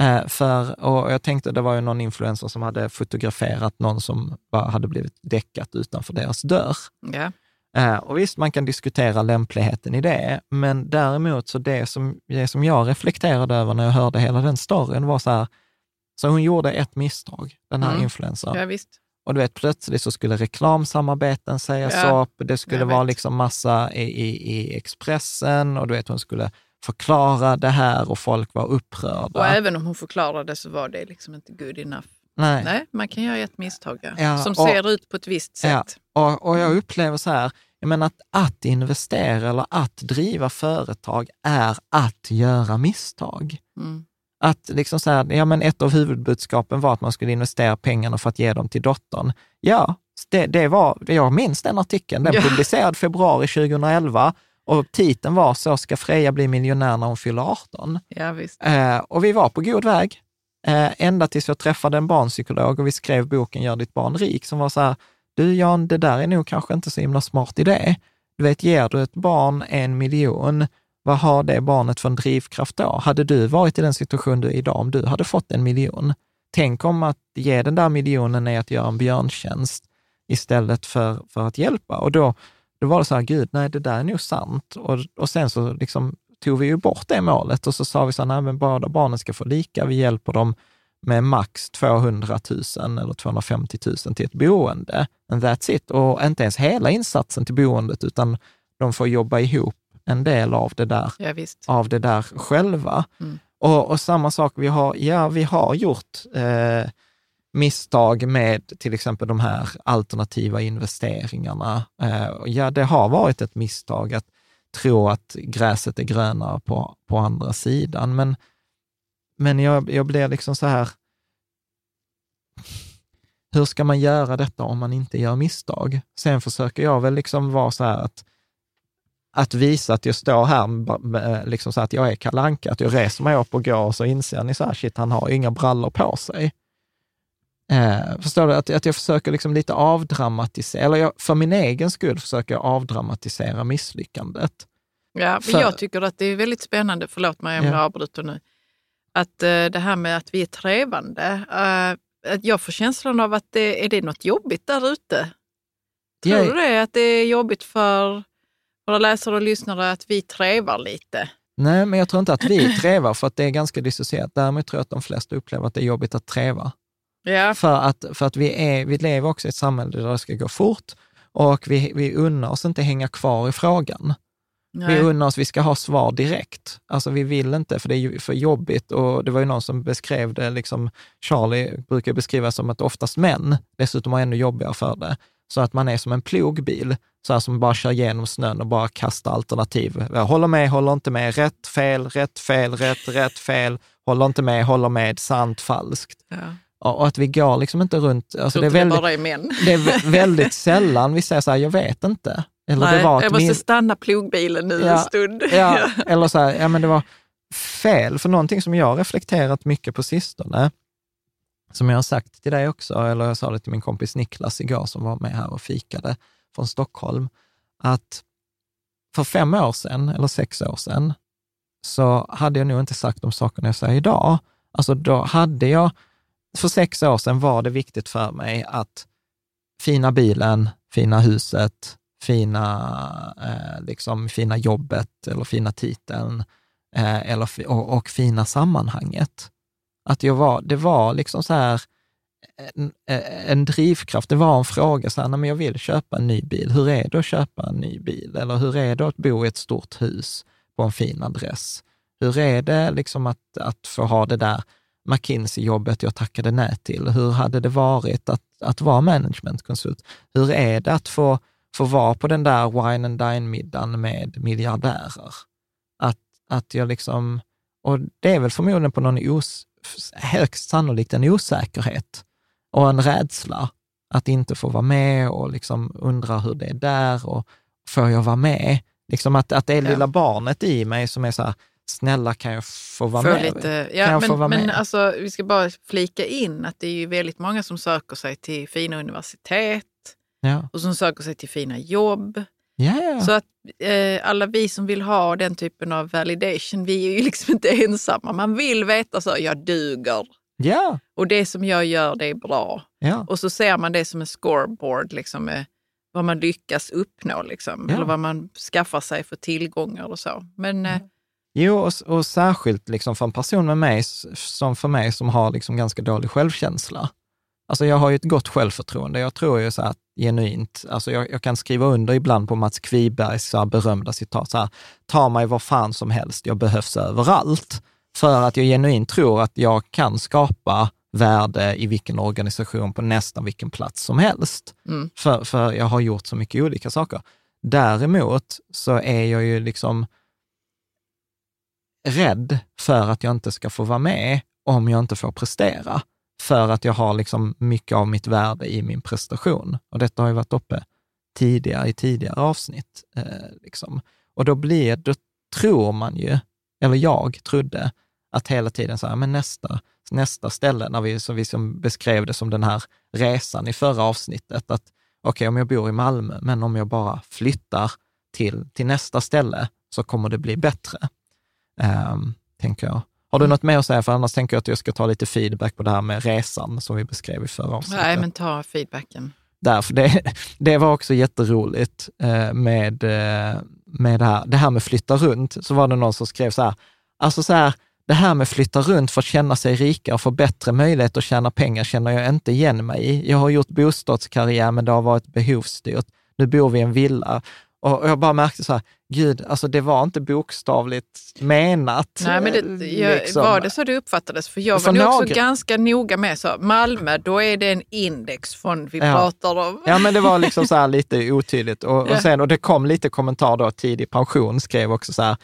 Eh, för, och jag tänkte, det var ju någon influencer som hade fotograferat någon som bara hade blivit däckat utanför deras dörr. Yeah. Eh, och visst, man kan diskutera lämpligheten i det, men däremot så det som, det som jag reflekterade över när jag hörde hela den storyn var så här, så hon gjorde ett misstag, den här Mm. influencern. ja, visst. Och du vet, plötsligt så skulle reklamsamarbeten sägas Ja, upp, det skulle vara liksom massa i, i, i Expressen och du vet, hon skulle förklara det här och folk var upprörda. Och även om hon förklarade så var det liksom inte good enough. Nej. Nej, man kan göra ett misstag ja. Ja, som och- ser ut på ett visst Ja, sätt. och, och jag upplever så här, jag menar att, att investera eller att driva företag är att göra misstag. Mm. Att liksom så här, ja men ett av huvudbudskapen var att man skulle investera pengarna för att ge dem till dottern. Ja, det, det var, jag minns den artikeln, den Ja. publicerad februari 2011 och titeln var Så ska Freja bli miljonär när hon fyller 18. Ja, visst. Eh, och vi var på god väg, Eh, ända tills jag träffade en barnpsykolog och vi skrev boken Gör ditt barn rik, som var så här, du Jan, det där är nog kanske inte så himla smart idé. Du vet, ger du ett barn en miljon, vad har det barnet för en drivkraft då? Hade du varit i den situation du är idag om du hade fått en miljon? Tänk om att ge den där miljonen är att göra en björntjänst istället för, för att hjälpa. Och då, då var det så här, gud, nej, det där är nog sant. Och, och sen så liksom tog vi ju bort det målet och så sa vi så här, nej, men båda barnen ska få lika, vi hjälper dem med max 200 000 eller 250 000 till ett boende. And that's it. Och inte ens hela insatsen till boendet, utan de får jobba ihop en del av det där, Ja, av det där själva. Mm. Och, och samma sak, vi har, ja, vi har gjort eh, misstag med till exempel de här alternativa investeringarna. Eh, ja, det har varit ett misstag att tro att gräset är grönare på, på andra sidan, men, men jag, jag blir liksom så här, hur ska man göra detta om man inte gör misstag? Sen försöker jag väl liksom vara så här att, att visa att jag står här, liksom så här att jag är Kalle Anka, att jag reser mig upp och går och så inser ni så här, shit, han har inga brallor på sig. Eh, förstår du? Att, att jag försöker liksom lite avdramatisera, eller jag, för min egen skull försöker jag avdramatisera misslyckandet. Ja, men För- jag tycker att det är väldigt spännande, förlåt mig om Ja. jag avbryter nu, att eh, det här med att vi är trevande, eh, att jag får känslan av att det, är det något jobbigt där ute? Tror Jag- du det? Att det är jobbigt för våra läsare och lyssnare att vi trevar lite? Nej, men jag tror inte att vi trevar, för att det är ganska dissocierat. Däremot tror jag att de flesta upplever att det är jobbigt att treva. Ja, För att, för att vi, är, vi lever också i ett samhälle där det ska gå fort och vi, vi unnar oss inte hänga kvar i frågan. Vi nej. unnar oss, vi ska ha svar direkt. Alltså vi vill inte, för det är för jobbigt. Och det var ju någon som beskrev det, liksom, Charlie brukar beskriva som att oftast män dessutom har ännu jobbigare för det. Så att man är som en plogbil, så här som bara kör igenom snön och bara kastar alternativ. Jag håller med, håller inte med, rätt, fel, rätt, fel, rätt, rätt, fel, håller inte med, håller med, sant, falskt. ja. Och att vi går liksom inte runt, alltså det är, väldigt, det är det är vä- väldigt sällan vi säger så här, jag vet inte. Eller Nej, det var jag måste min- stanna plogbilen nu Ja, en stund. Ja, eller så här, ja men det var fel. För någonting som jag har reflekterat mycket på sistone, som jag har sagt till dig också, eller jag sa det till min kompis Niklas igår som var med här och fikade från Stockholm, att för fem år sedan, eller sex år sedan, så hade jag nog inte sagt de sakerna jag säger idag. Alltså då hade jag, för sex år sedan var det viktigt för mig att fina bilen, fina huset, fina, eh, liksom, fina jobbet eller fina titeln eh, eller, och, och fina sammanhanget. Att jag var, det var liksom så här en, eh, en drivkraft, det var en fråga, så här, nej, men jag vill köpa en ny bil. Hur är det att köpa en ny bil? Eller hur är det att bo i ett stort hus på en fin adress? Hur är det liksom att, att få ha det där McKinsey-jobbet jag tackade nej till? Hur hade det varit att, att vara managementkonsult? Hur är det att få, få vara på den där wine and dine-middagen med miljardärer? Att, att jag liksom, och det är väl förmodligen på någon os, högst sannolikt en osäkerhet och en rädsla att inte få vara med och liksom undra hur det är där och får jag vara med? Liksom att, att det är Ja. lilla barnet i mig som är så här, snälla kan jag få vara Få med? lite, Kan ja, men, vara men med? alltså, vi ska bara flika in att det är ju väldigt många som söker sig till fina universitet ja. och som söker sig till fina jobb. Ja. Så att eh, alla vi som vill ha den typen av validation, vi är ju liksom inte ensamma. Man vill veta så, jag duger. ja, Och det som jag gör, det är bra. ja. Och så ser man det som en scoreboard, liksom, med vad man lyckas uppnå. Liksom. Eller vad man skaffar sig för tillgångar och så. Men eh, Jo, och, och särskilt liksom för en person med mig, som för mig som har liksom ganska dålig självkänsla. Alltså jag har ju ett gott självförtroende. Jag tror ju så här genuint, alltså jag, jag kan skriva under ibland på Mats Kvibergs så berömda citat, så här, ta mig var fan som helst, jag behövs överallt. För att jag genuint tror att jag kan skapa värde i vilken organisation på nästan vilken plats som helst. Mm. För, för jag har gjort så mycket olika saker. Däremot så är jag ju liksom rädd för att jag inte ska få vara med om jag inte får prestera. För att jag har liksom mycket av mitt värde i min prestation. Och detta har ju varit uppe tidigare i tidigare avsnitt. Eh, liksom. Och då blir, då tror man ju, eller jag trodde, att hela tiden så här, men nästa, nästa ställe, när vi, som vi som beskrev det som den här resan i förra avsnittet, att okej, om jag bor i Malmö, men om jag bara flyttar till, till nästa ställe så kommer det bli bättre, Ehm, tänker jag. Har du något mer att säga? För annars tänker jag att jag ska ta lite feedback på det här med resan som vi beskrev i förra avsnittet. nej, men ta feedbacken. Därför det, det var också jätteroligt eh, med, eh, med det här. Det här med flytta runt, så var det någon som skrev så här, alltså så här, det här med flytta runt för att känna sig rikare och få bättre möjlighet att tjäna pengar känner jag inte igen mig i. Jag har gjort bostadskarriär, men det har varit behovsstyrt. Nu bor vi i en villa. Och jag bara märkte så här, gud, alltså det var inte bokstavligt menat. Nej, men det, jag, liksom. var det så det uppfattades? För jag För var nog också några- ganska noga med så, Malmö, då är det en indexfond vi Ja. pratar om. Ja, men det var liksom så här lite otydligt. Och, och, sen, och det kom lite kommentar då, tidig pension skrev också så här,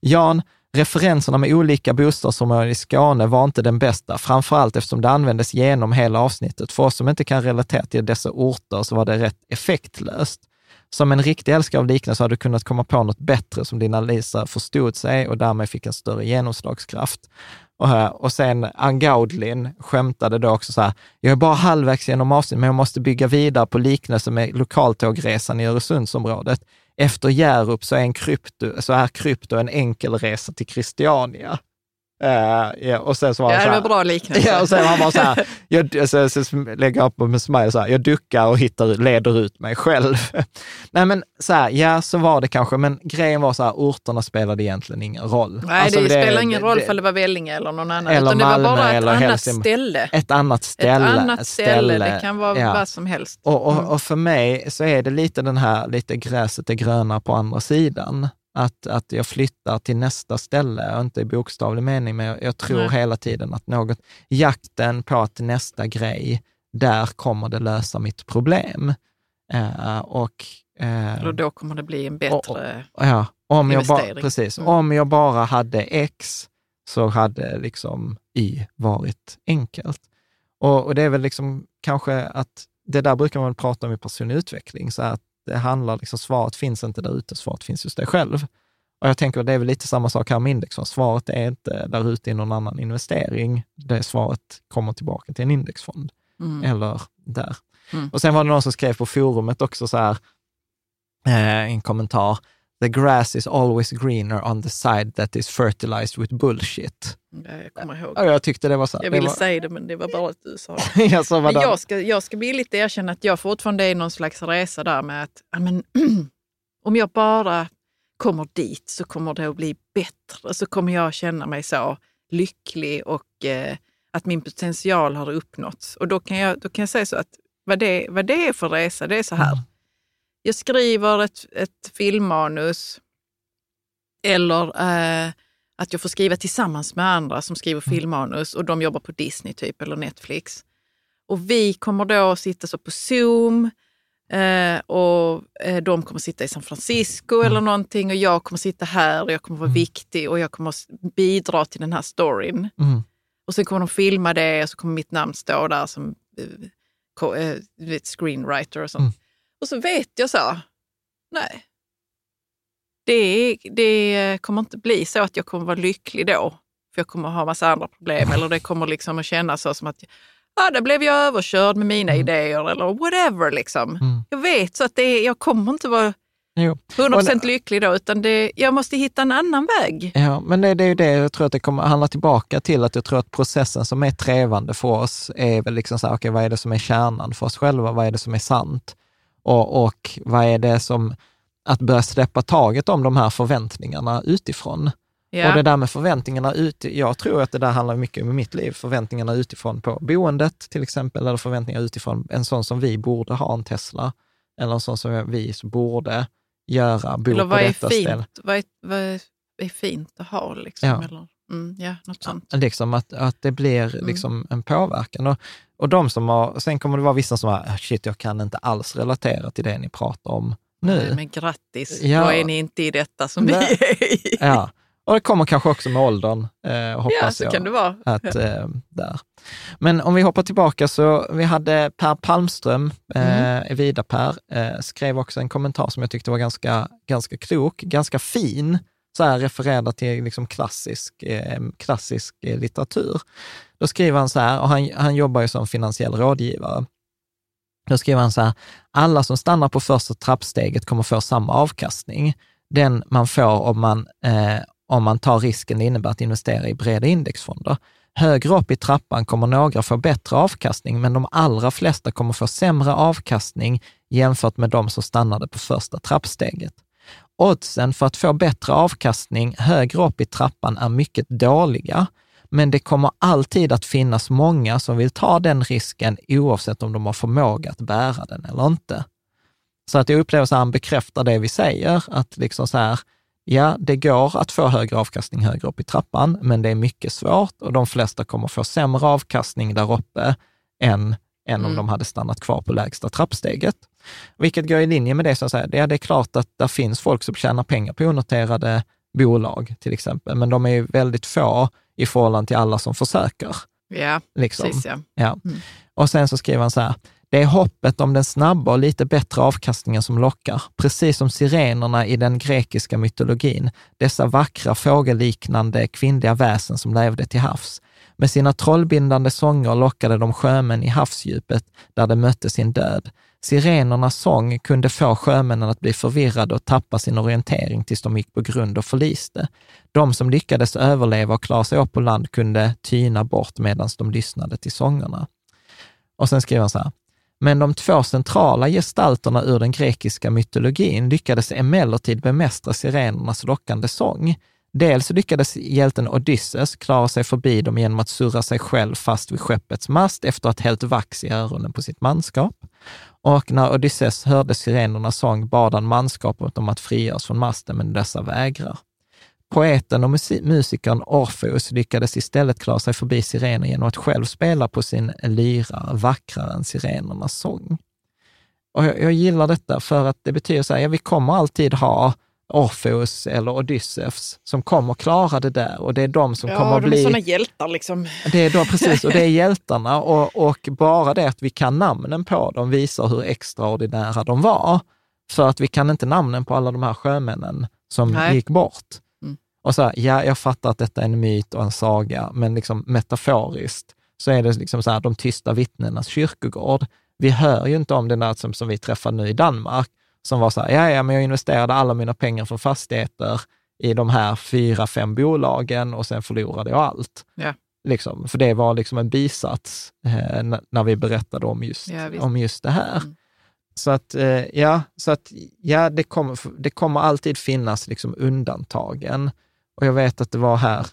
Jan, referenserna med olika bostadsområden i Skåne var inte den bästa, framförallt eftersom det användes genom hela avsnittet. För oss som inte kan relatera till dessa orter så var det rätt effektlöst. Som en riktig älskare av liknelse hade du kunnat komma på något bättre som din analyser förstod sig och därmed fick en större genomslagskraft. Och, och sen Angaudlin skämtade då också så här, jag är bara halvvägs genom avsnittet, men jag måste bygga vidare på liknelsen med lokaltågresan i Öresundsområdet. Efter Hjärup så är, en krypto, så är krypto en enkel resa till Christiania. Ja, och sen så var Ja, han så det var bra liknelse. Ja, och sen var han bara så här, jag, så, så lägger jag upp med smile så här, jag duckar och hittar, leder ut mig själv. Nej men så här, ja så var det kanske, men grejen var så här, orterna spelade egentligen ingen roll. Nej, Alltså, det, spelar ingen roll det- om det var Vellinge eller någon annan. Eller utan det Malmö var bara ett annat Helsingborg. ställe. Ett annat ställe. Ett annat ställe. Det kan vara ja. vad som helst. Och, och, Mm. och för mig så är det lite den här, lite gräset är gröna på andra sidan. Att, att jag flyttar till nästa ställe, och inte i bokstavlig mening, men jag, jag tror Nej. hela tiden att något, jakten på att nästa grej, där kommer det lösa mitt problem. Eh, och, eh, Och då kommer det bli en bättre... ja, om jag bara, investering. precis, Mm. om jag bara hade X så hade liksom Y varit enkelt. Och, och det är väl liksom kanske att det där brukar man prata om i personlig utveckling, så att det handlar liksom, svaret finns inte där ute, svaret finns just dig själv. Och jag tänker att det är väl lite samma sak här med indexfond. Svaret är inte där ute i någon annan investering. Det svaret kommer tillbaka till en indexfond Mm. eller där. Mm. Och sen var det någon som skrev på forumet också så här, eh, en kommentar, the grass is always greener on the side that is fertilized with bullshit. Ja, Jag kommer ihåg. Jag tyckte det var så Jag ville var, säga det, men det var bara att du sa det. jag sa, Men jag ska, jag ska villigt erkänna att jag fortfarande är i någon slags resa där med att men, om jag bara kommer dit så kommer det att bli bättre. Så kommer jag känna mig så lycklig och eh, att min potential har uppnåtts. Och då kan jag, då kan jag säga så att vad det, vad det är för resa, det är så här. Mm. Jag skriver ett, ett filmmanus eller eh, att jag får skriva tillsammans med andra som skriver Mm. filmmanus och de jobbar på Disney typ eller Netflix. Och vi kommer då sitta så på Zoom eh, och eh, de kommer sitta i San Francisco Mm. eller någonting och jag kommer sitta här och jag kommer vara viktig och jag kommer bidra till den här storyn. Mm. Och sen kommer de filma det och så kommer mitt namn stå där som eh, eh, screenwriter och sånt. Och så vet jag så, nej. det, det kommer inte bli så att jag kommer vara lycklig då. För jag kommer ha massa andra problem. Eller det kommer liksom att kännas så som att ja, där blev jag överkörd med mina Mm. idéer eller whatever. Liksom. Mm. Jag vet så att det, jag kommer inte vara Jo. 100% lycklig då, utan det, jag måste hitta en annan väg. Ja, men det, det är ju det jag tror att det kommer handla tillbaka till, att jag tror att processen som är trevande för oss är väl liksom så här, okej, vad är det som är kärnan för oss själva? Vad är det som är sant? Och, och vad är det som, att börja släppa taget om de här förväntningarna utifrån. Ja. Och det där med förväntningarna ut, jag tror att det där handlar mycket om mitt liv, förväntningarna utifrån på boendet till exempel, eller förväntningar utifrån en sån som vi borde ha en Tesla, eller en sån som vi borde göra, bo eller på vad är, detta ställe. fint, vad, är, vad är fint att ha? Liksom, Ja. Eller, mm, ja, något sånt. Liksom att, att det blir Mm. liksom en påverkan. Och, och de som har, sen kommer det vara vissa som har, shit, jag kan inte alls relatera till det ni pratar om nu. Nej, men grattis, Ja. då är ni inte i detta som Nej. vi är i. Ja, och det kommer kanske också med åldern, eh, hoppas Ja, så jag. kan det vara. Att, eh, där. Men om vi hoppar tillbaka så vi hade Per Palmström, Mm. eh, Vida-Per, eh, skrev också en kommentar som jag tyckte var ganska, ganska klok, ganska fin, så här refererar till liksom klassisk, eh, klassisk eh, litteratur. Då skriver han så här, och han, han jobbar ju som finansiell rådgivare. Då skriver han så här, alla som stannar på första trappsteget kommer få samma avkastning. Den man får om man, eh, om man tar risken det innebär att investera i breda indexfonder. Högre upp i trappan kommer några få bättre avkastning, men de allra flesta kommer få sämre avkastning jämfört med de som stannade på första trappsteget. Oddsen för att få bättre avkastning högre upp i trappan är mycket dåliga, men det kommer alltid att finnas många som vill ta den risken oavsett om de har förmåga att bära den eller inte. Så att jag upplever att han bekräftar det vi säger, att liksom så här, ja, det går att få högre avkastning högre upp i trappan, men det är mycket svårt och de flesta kommer få sämre avkastning där uppe än, än om Mm. de hade stannat kvar på lägsta trappsteget. Vilket går i linje med det som säger, ja, det är klart att det finns folk som tjänar pengar på onoterade bolag till exempel, men de är ju väldigt få i förhållande till alla som försöker. Ja, Liksom. precis ja. Ja. Mm. Och sen så skriver han så här, det är hoppet om den snabba och lite bättre avkastningen som lockar, precis som sirenerna i den grekiska mytologin, dessa vackra fågelliknande kvinnliga väsen som levde till havs. Med sina trollbindande sånger lockade de sjömän i havsdjupet där de mötte sin död. Sirenernas sång kunde få sjömännen att bli förvirrade och tappa sin orientering tills de gick på grund och förliste. De som lyckades överleva och klara sig upp på land kunde tyna bort medan de lyssnade till sångerna. Och sen skriver han så här, men de två centrala gestalterna ur den grekiska mytologin lyckades emellertid bemästra sirenernas lockande sång. Dels lyckades hjälten Odysseus klara sig förbi dem genom att surra sig själv fast vid skeppets mast efter att ha hällt vax i öronen på sitt manskap. Och när Odysseus hörde sirenernas sång bad han manskapet om att frigöras från masten, men dessa vägrar. Poeten och musikern Orpheus lyckades istället klara sig förbi sirenen genom att själv spela på sin lyra vackrare än sirenernas sång. Och jag, jag gillar detta för att det betyder så här, ja, vi kommer alltid ha Orpheus eller Odysseus som kommer klara det där och det är de som kommer ja, att de är bli... sådana hjältar liksom. Det är då, precis, och det är hjältarna och, och bara det att vi kan namnen på dem visar hur extraordinära de var. För att vi kan inte namnen på alla de här sjömännen som Nej. gick bort. Mm. Och så här, ja, jag fattar att detta är en myt och en saga, men liksom metaforiskt så är det liksom så här, de tysta vittnenas kyrkogård. Vi hör ju inte om den där som, som vi träffade nu i Danmark, som var så här, ja, ja, men jag investerade alla mina pengar från fastigheter i de här fyra, fem bolagen och sen förlorade jag allt. Ja. Liksom, för det var liksom en bisats eh, när vi berättade om just, Ja, om just det här. Mm. Så att, eh, ja, så att, ja det, kommer, det kommer alltid finnas liksom undantagen. Och jag vet att det var här,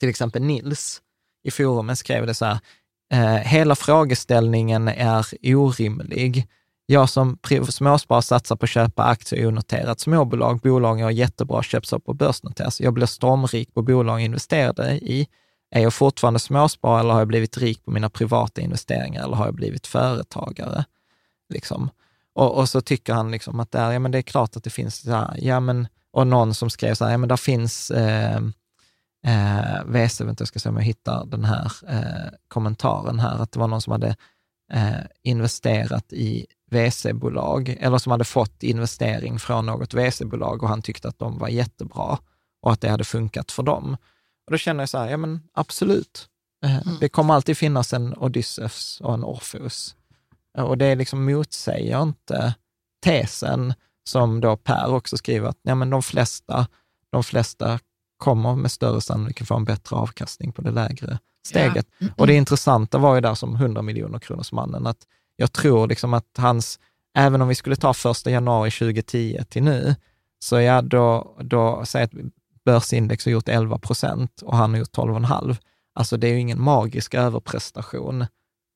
till exempel Nils i forumet skrev det så här, eh, hela frågeställningen är orimlig. Jag som småsparare satsar på att köpa aktier i onoterat småbolag. Bolagen har jättebra köps upp och börsnoteras. Alltså, jag blev stormrik på bolag jag investerade i. Är jag fortfarande småsparare eller har jag blivit rik på mina privata investeringar eller har jag blivit företagare? Liksom. Och, och så tycker han liksom att där, ja, men det är klart att det finns, så här, ja, men, och någon som skrev så här, ja, men där finns, eh, eh, VC, vänta, jag ska se om jag hittar den här eh, kommentaren här, att det var någon som hade eh, investerat i VC-bolag, eller som hade fått investering från något VC-bolag och han tyckte att de var jättebra och att det hade funkat för dem. Och då känner jag så här, ja men absolut. Eh, mm. Det kommer alltid finnas en Odysseus och en Orpheus. Och det liksom motsäger inte tesen som då Per också skriver, att ja, men de, flesta, de flesta kommer med större sannolikhet få en bättre avkastning på det lägre steget. Ja. Mm. Och det intressanta var ju där som 100 miljoner kronors mannen, att jag tror liksom att hans, även om vi skulle ta första januari 2010 till nu, så ja, då, då säg att börsindex har gjort 11 procent och han har gjort 12,5. Alltså det är ju ingen magisk överprestation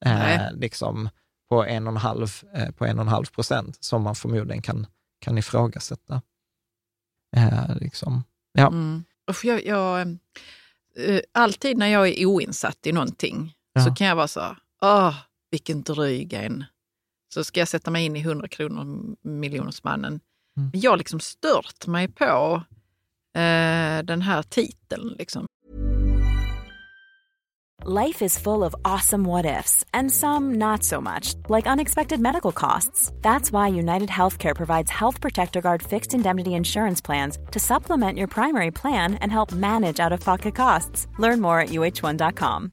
eh, liksom på 1,5 eh, på procent som man förmodligen kan, kan ifrågasätta. Eh, liksom. ja. Mm. Jag, jag, eh, alltid när jag är oinsatt i någonting ja. så kan jag vara så, åh, vilken dryg en. Så ska jag sätta mig in i 100 kronor miljonersmannen. Mm. Jag har liksom stört mig på eh, den här titeln. Liksom. Life is full of awesome what ifs and some not so much, like unexpected medical costs. That's why United Healthcare provides Health Protector Guard fixed indemnity insurance plans to supplement your primary plan and help manage out of pocket costs. Learn more at uh1.com.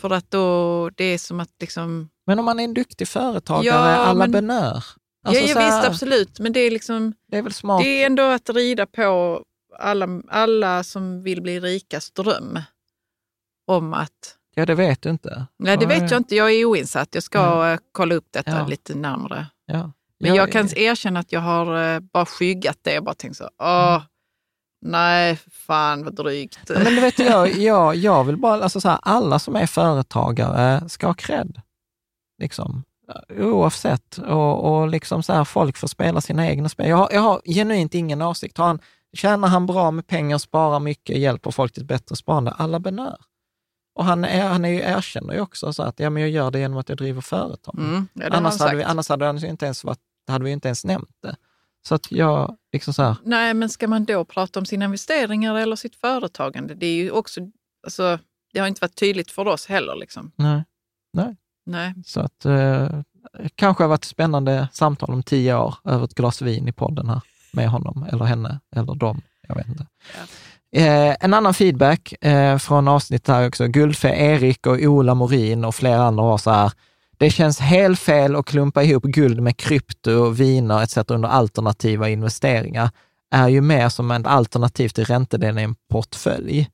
För att då, det är som att liksom... Men om man är en duktig företagare, ja, benör. Alltså ja, ja här, visst, absolut. Men det är liksom... Det är väl smart. Det är ändå att rida på alla, alla som vill bli rikas dröm. Om att... Ja, det vet du inte. Nej, det vet jag inte. Jag är oinsatt. Jag ska ja. kolla upp detta ja. lite närmare. Ja. Men jag kan erkänna att jag har eh, bara skyggat det och bara tänkt så, åh, mm. Nej, fan vad drygt. Ja, men du vet, jag, jag, jag vill bara, alltså så här, alla som är företagare ska ha cred. Liksom. Oavsett. Och, och liksom så här, folk får spela sina egna spel. Jag har, jag har genuint ingen åsikt. Har han, tjänar han bra med pengar, sparar mycket, hjälper folk till ett bättre sparande, alla benör. Och han, är, han är ju, erkänner ju också så att ja, men jag gör det genom att jag driver företag. Mm, ja, annars, hade vi, annars hade, han inte ens varit, hade vi inte ens nämnt det. Så att jag, liksom så här. Nej, men ska man då prata om sina investeringar eller sitt företagande? Det är ju också, alltså, det har inte varit tydligt för oss heller. Liksom. Nej. Nej. Nej. Så att eh, kanske har varit ett spännande samtal om tio år över ett glas vin i podden här med honom eller henne eller dem. Jag vet inte. Ja. Eh, en annan feedback eh, från avsnittet här också. Guldfe Erik och Ola Morin och flera andra var så här, det känns helt fel att klumpa ihop guld med krypto, viner etc. under alternativa investeringar. är ju mer som ett alternativ till räntedelen i en portfölj.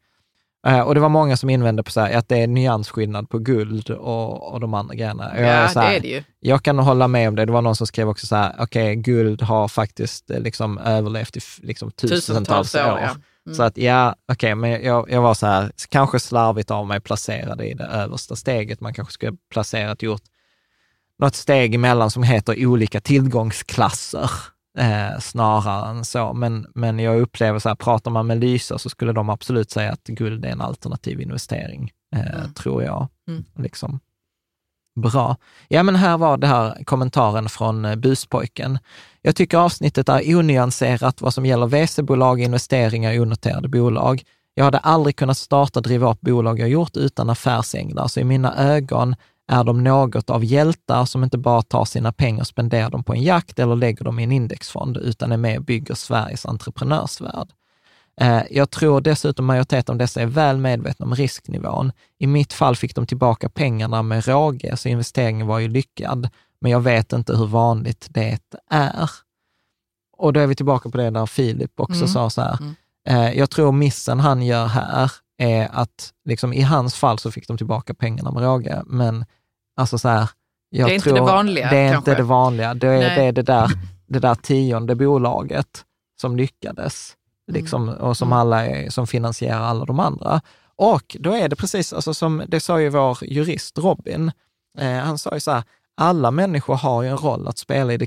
Uh, och det var många som invände på så här, att det är nyansskillnad på guld och, och de andra grejerna. Jag, ja, här, det är det ju. Jag kan hålla med om det. Det var någon som skrev också så här, okej, okay, guld har faktiskt eh, liksom överlevt i liksom tusentals, tusentals år. år. Ja. Mm. Så att ja, okej, okay, men jag, jag var så här, kanske slarvigt av mig placerade i det översta steget. Man kanske skulle placerat gjort något steg emellan som heter olika tillgångsklasser eh, snarare än så. Men, men jag upplever så här, pratar man med Lysa så skulle de absolut säga att guld är en alternativ investering, eh, mm. tror jag. Mm. Liksom. Bra. Ja, men här var det här kommentaren från eh, buspojken. Jag tycker avsnittet är onyanserat vad som gäller VC-bolag, investeringar i onoterade bolag. Jag hade aldrig kunnat starta och driva upp bolag jag gjort utan affärsänglar, så i mina ögon är de något av hjältar som inte bara tar sina pengar och spenderar dem på en jakt eller lägger dem i en indexfond, utan är med och bygger Sveriges entreprenörsvärld. Eh, jag tror dessutom majoriteten av dessa är väl medvetna om risknivån. I mitt fall fick de tillbaka pengarna med råge, så investeringen var ju lyckad. Men jag vet inte hur vanligt det är. Och då är vi tillbaka på det där Filip också mm. sa så här, mm. eh, jag tror missen han gör här är att liksom, i hans fall så fick de tillbaka pengarna med råge, men alltså så här, jag det är tror, inte det vanliga Det är kanske. inte det vanliga. Det är, det, är det, där, det där tionde bolaget som lyckades liksom, mm. och som, mm. alla är, som finansierar alla de andra. Och då är det precis, alltså som det sa ju vår jurist Robin, eh, han sa ju så här, alla människor har ju en roll att spela i det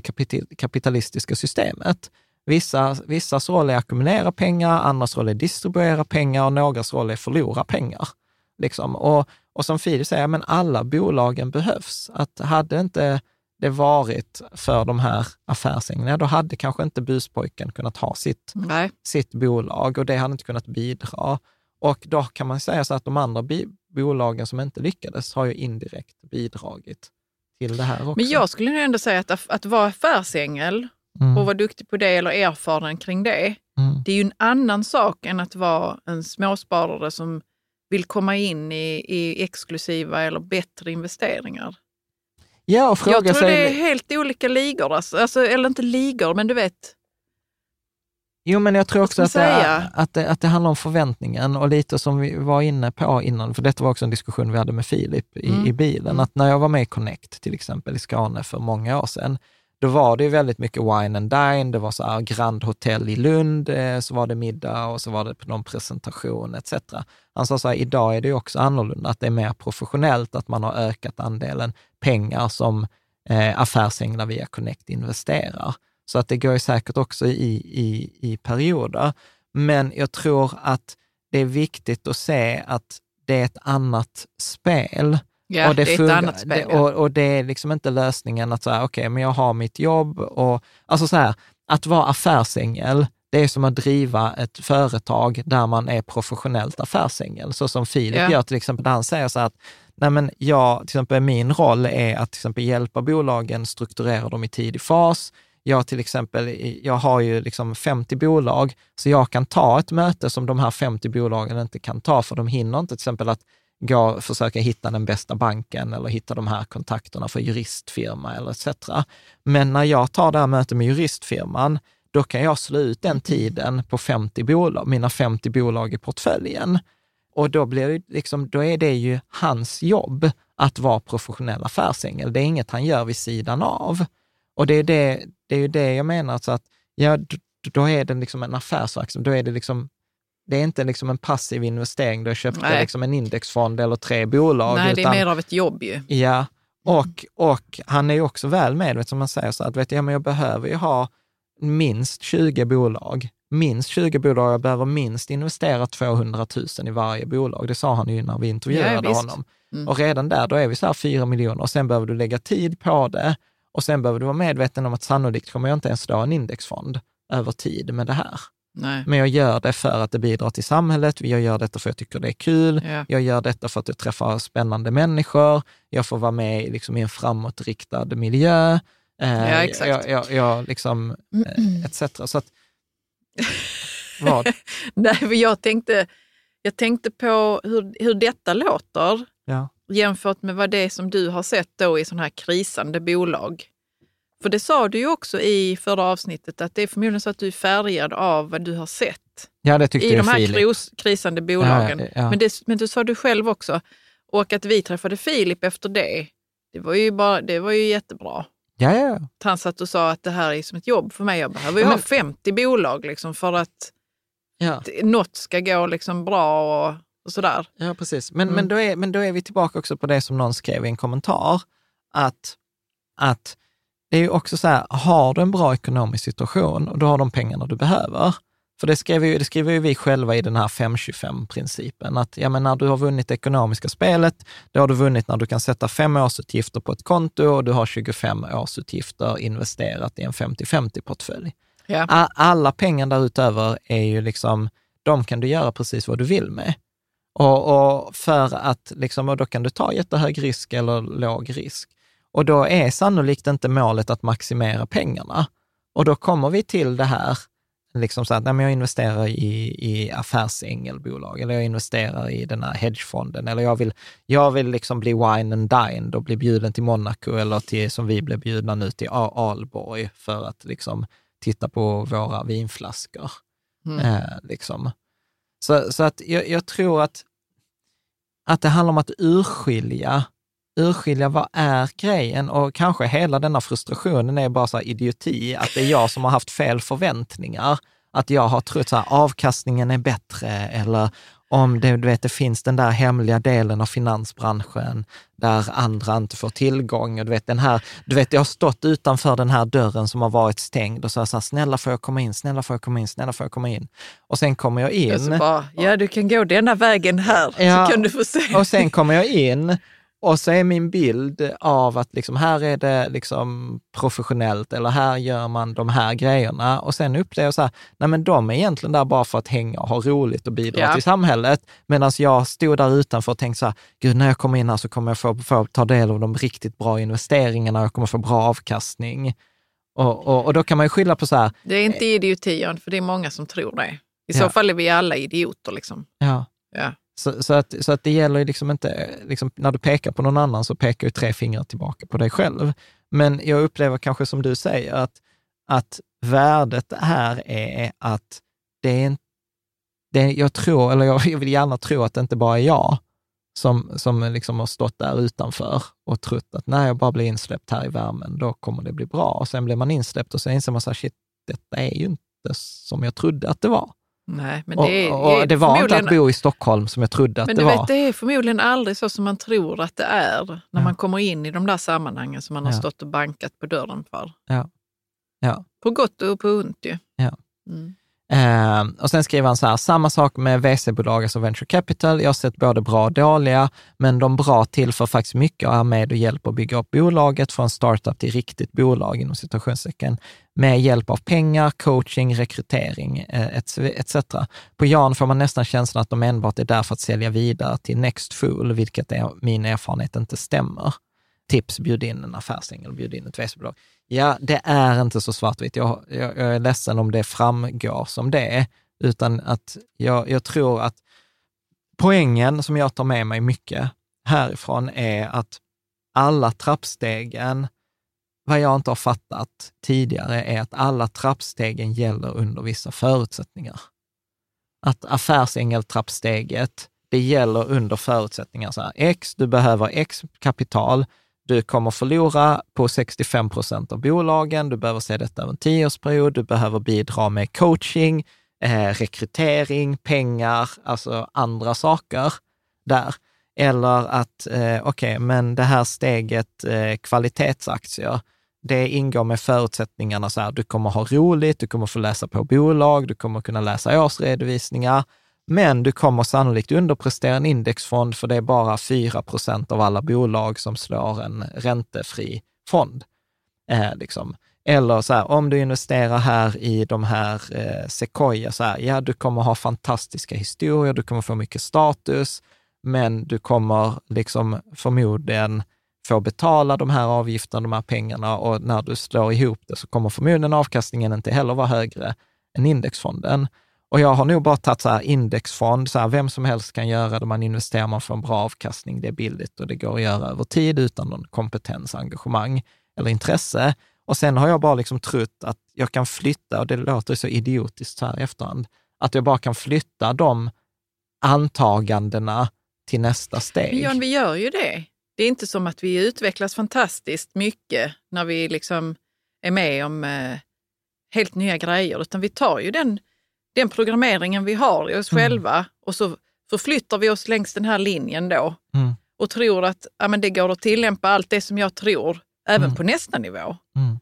kapitalistiska systemet. Vissa, vissas roll är ackumulera pengar, andras roll är distribuera pengar och någras roll är förlora pengar. Liksom. Och, och som Filip säger, men alla bolagen behövs. Att hade inte det varit för de här affärsänglarna, då hade kanske inte buspojken kunnat ha sitt, sitt bolag och det hade inte kunnat bidra. Och då kan man säga så att de andra bolagen som inte lyckades har ju indirekt bidragit till det här också. Men jag skulle ändå säga att, att vara affärsängel mm. och vara duktig på det eller erfaren kring det, mm. det är ju en annan sak än att vara en småsparare som vill komma in i, i exklusiva eller bättre investeringar. Ja, och fråga Jag tror sig... det är helt olika ligor, alltså, alltså, eller inte ligor, men du vet. Jo, men jag tror också att det, att, det, att det handlar om förväntningen och lite som vi var inne på innan, för detta var också en diskussion vi hade med Filip i, mm. i bilen, mm. att när jag var med i Connect till exempel i Skåne för många år sedan, då var det väldigt mycket wine and dine, det var så här Grand Hotel i Lund, eh, så var det middag och så var det någon presentation etc. Han sa så här, idag är det också annorlunda, att det är mer professionellt, att man har ökat andelen pengar som eh, affärsänglar via Connect investerar. Så att det går ju säkert också i, i, i perioder. Men jag tror att det är viktigt att se att det är ett annat spel. Ja, och det, det är ett annat spel. Det, och, och, det är liksom inte lösningen att säga, okej, okay, men jag har mitt jobb och, alltså så här, att vara affärsängel, det är som att driva ett företag där man är professionellt affärsängel, så som Filip ja. gör till exempel, där han säger så här att nej men jag, till exempel min roll är att till exempel hjälpa bolagen strukturera dem i tidig fas. Jag till exempel, jag har ju liksom 50 bolag, så jag kan ta ett möte som de här 50 bolagen inte kan ta, för de hinner inte till exempel att gå, försöka hitta den bästa banken eller hitta de här kontakterna för juristfirma eller etc. Men när jag tar det här mötet med juristfirman, då kan jag slå ut den tiden på 50 bolag, mina 50 bolag i portföljen. Och då, blir det liksom, då är det ju hans jobb att vara professionell affärsängel. Det är inget han gör vid sidan av. Och det är, det, det är ju det jag menar, så att ja, då är det liksom en affärsverksamhet. Då är det liksom det är inte liksom en passiv investering, du köpte liksom en indexfond eller tre bolag. Nej, det är mer av ett jobb ju. Ja, och, och han är ju också väl medveten, som man säger, så att vet jag, men jag behöver ju ha minst 20 bolag. Minst 20 bolag, jag behöver minst investera 200 000 i varje bolag. Det sa han ju när vi intervjuade ja, honom. Mm. Och redan där, då är vi så här 4 miljoner och sen behöver du lägga tid på det och sen behöver du vara medveten om att sannolikt kommer jag inte ens stå en indexfond över tid med det här. Nej. Men jag gör det för att det bidrar till samhället, jag gör detta för att jag tycker det är kul, ja. jag gör detta för att jag träffar spännande människor, jag får vara med liksom, i en framåtriktad miljö, eh, ja, exakt. jag, jag, jag liksom, eh, etc. Så att, vad? Nej, men jag tänkte, jag tänkte på hur, hur detta låter ja. jämfört med vad det är som du har sett då i sådana här krisande bolag. För det sa du ju också i förra avsnittet, att det är förmodligen så att du är färgad av vad du har sett ja, det i de här kros, krisande bolagen. Ja, ja. Men, det, men det sa du själv också. Och att vi träffade Filip efter det, det var ju, bara, det var ju jättebra. Ja, ja. Han satt och sa att det här är som ett jobb för mig. Jag behöver ju ha 50 bolag liksom för att ja. något ska gå liksom bra och, och sådär. Ja, precis. Men, mm. men, då är, men då är vi tillbaka också på det som någon skrev i en kommentar, att, att det är ju också så här, har du en bra ekonomisk situation och du har de pengarna du behöver, för det skriver, ju, det skriver ju vi själva i den här 525-principen, att ja, men när du har vunnit det ekonomiska spelet, då har du vunnit när du kan sätta fem årsutgifter på ett konto och du har 25 årsutgifter investerat i en 50-50-portfölj. Ja. Alla pengar därutöver är ju liksom, de kan du göra precis vad du vill med. Och, och för att, liksom, och då kan du ta jättehög risk eller låg risk. Och då är sannolikt inte målet att maximera pengarna. Och då kommer vi till det här liksom så att nej, men jag investerar i, i affärsängelbolag eller jag investerar i den här hedgefonden eller jag vill, jag vill liksom bli wine and dined och bli bjuden till Monaco eller till, som vi blev bjudna nu, till Alborg för att liksom titta på våra vinflaskor. Mm. Eh, liksom. så, så att jag, jag tror att, att det handlar om att urskilja urskilja vad är grejen och kanske hela denna frustrationen är bara så här idioti, att det är jag som har haft fel förväntningar. Att jag har trott att avkastningen är bättre eller om det, du vet, det finns den där hemliga delen av finansbranschen där andra inte får tillgång. Och du, vet, den här, du vet, jag har stått utanför den här dörren som har varit stängd och så har jag snälla får jag komma in, snälla får jag komma in, snälla får jag komma in. Och sen kommer jag in. Så bara, ja du kan gå denna vägen här, Ja, så kan du få se. Och sen kommer jag in och så är min bild av att liksom, här är det liksom professionellt eller här gör man de här grejerna. Och sen upplever jag så här, nej men de är egentligen där bara för att hänga och ha roligt och bidra Ja. till samhället. Medan jag stod där utanför och tänkte så här, gud när jag kommer in här så kommer jag få, få ta del av de riktigt bra investeringarna, jag kommer få bra avkastning. Och, och, och då kan man ju skylla på så här, Det är inte idioti, Jan, för det är många som tror det. I Ja. så fall är vi alla idioter. Liksom. ja, Ja. Så, så, att, så att det gäller ju liksom inte, liksom, när du pekar på någon annan så pekar ju tre fingrar tillbaka på dig själv. Men jag upplever kanske som du säger att, att värdet här är att det är inte, det, jag tror, eller jag vill gärna tro att det inte bara är jag som, som liksom har stått där utanför och trott att när jag bara blir insläppt här i värmen, då kommer det bli bra. Och sen blir man insläppt och så inser man så här, shit, detta är ju inte som jag trodde att det var. Nej, men det, är, och, och det var inte att bo i Stockholm som jag trodde att Men det var. vet, det är förmodligen aldrig så som man tror att det är när Ja. man kommer in i de där sammanhangen som man har Ja. stått och bankat på dörren för. Ja. Ja. På gott och på ont ju. Ja. Mm. Eh, och sen skriver han så här, samma sak med VC-bolag, alltså venture capital. Jag har sett både bra och dåliga, men de bra tillför faktiskt mycket och är med och hjälper att bygga upp bolaget från startup till riktigt bolag inom situationstecken med hjälp av pengar, coaching, rekrytering eh, etc. På Jan får man nästan känslan att de enbart är där för att sälja vidare till Next Fool, vilket är, min erfarenhet inte stämmer. Tips, bjud in en affärsängel, bjud in ett VC-bolag. Ja, det är inte så svartvitt. Jag, jag, jag är ledsen om det framgår som det, utan att jag, jag tror att poängen som jag tar med mig mycket härifrån är att alla trappstegen, vad jag inte har fattat tidigare, är att alla trappstegen gäller under vissa förutsättningar. Att affärsängeltrappsteget, det gäller under förutsättningar så här, X, du behöver X kapital, du kommer förlora på 65 procent av bolagen, du behöver se detta över en tioårsperiod, du behöver bidra med coaching, eh, rekrytering, pengar, alltså andra saker där. Eller att, eh, okej, men det här steget eh, kvalitetsaktier, det ingår med förutsättningarna så här, du kommer ha roligt, du kommer få läsa på bolag, du kommer kunna läsa årsredovisningar, men du kommer sannolikt underprestera en indexfond för det är bara 4 procent av alla bolag som slår en räntefri fond. Eh, liksom. Eller så här, om du investerar här i de här eh, Sequoia, så här, ja, du kommer ha fantastiska historier, du kommer få mycket status, men du kommer liksom förmodligen få betala de här avgifterna, de här pengarna och när du slår ihop det så kommer förmodligen avkastningen inte heller vara högre än indexfonden. Och jag har nog bara tagit så här indexfond, så här, vem som helst kan göra det, man investerar, man får en bra avkastning, det är billigt och det går att göra över tid utan någon kompetens, engagemang eller intresse. Och sen har jag bara liksom trott att jag kan flytta, och det låter så idiotiskt så här i efterhand, att jag bara kan flytta de antagandena till nästa Men steg. Vi gör ju det. Det är inte som att vi utvecklas fantastiskt mycket när vi liksom är med om eh, helt nya grejer, utan vi tar ju den, den programmeringen vi har i oss Mm. själva och så förflyttar vi oss längs den här linjen då Mm. och tror att ja, men det går att tillämpa allt det som jag tror, även Mm. på nästa nivå. Mm.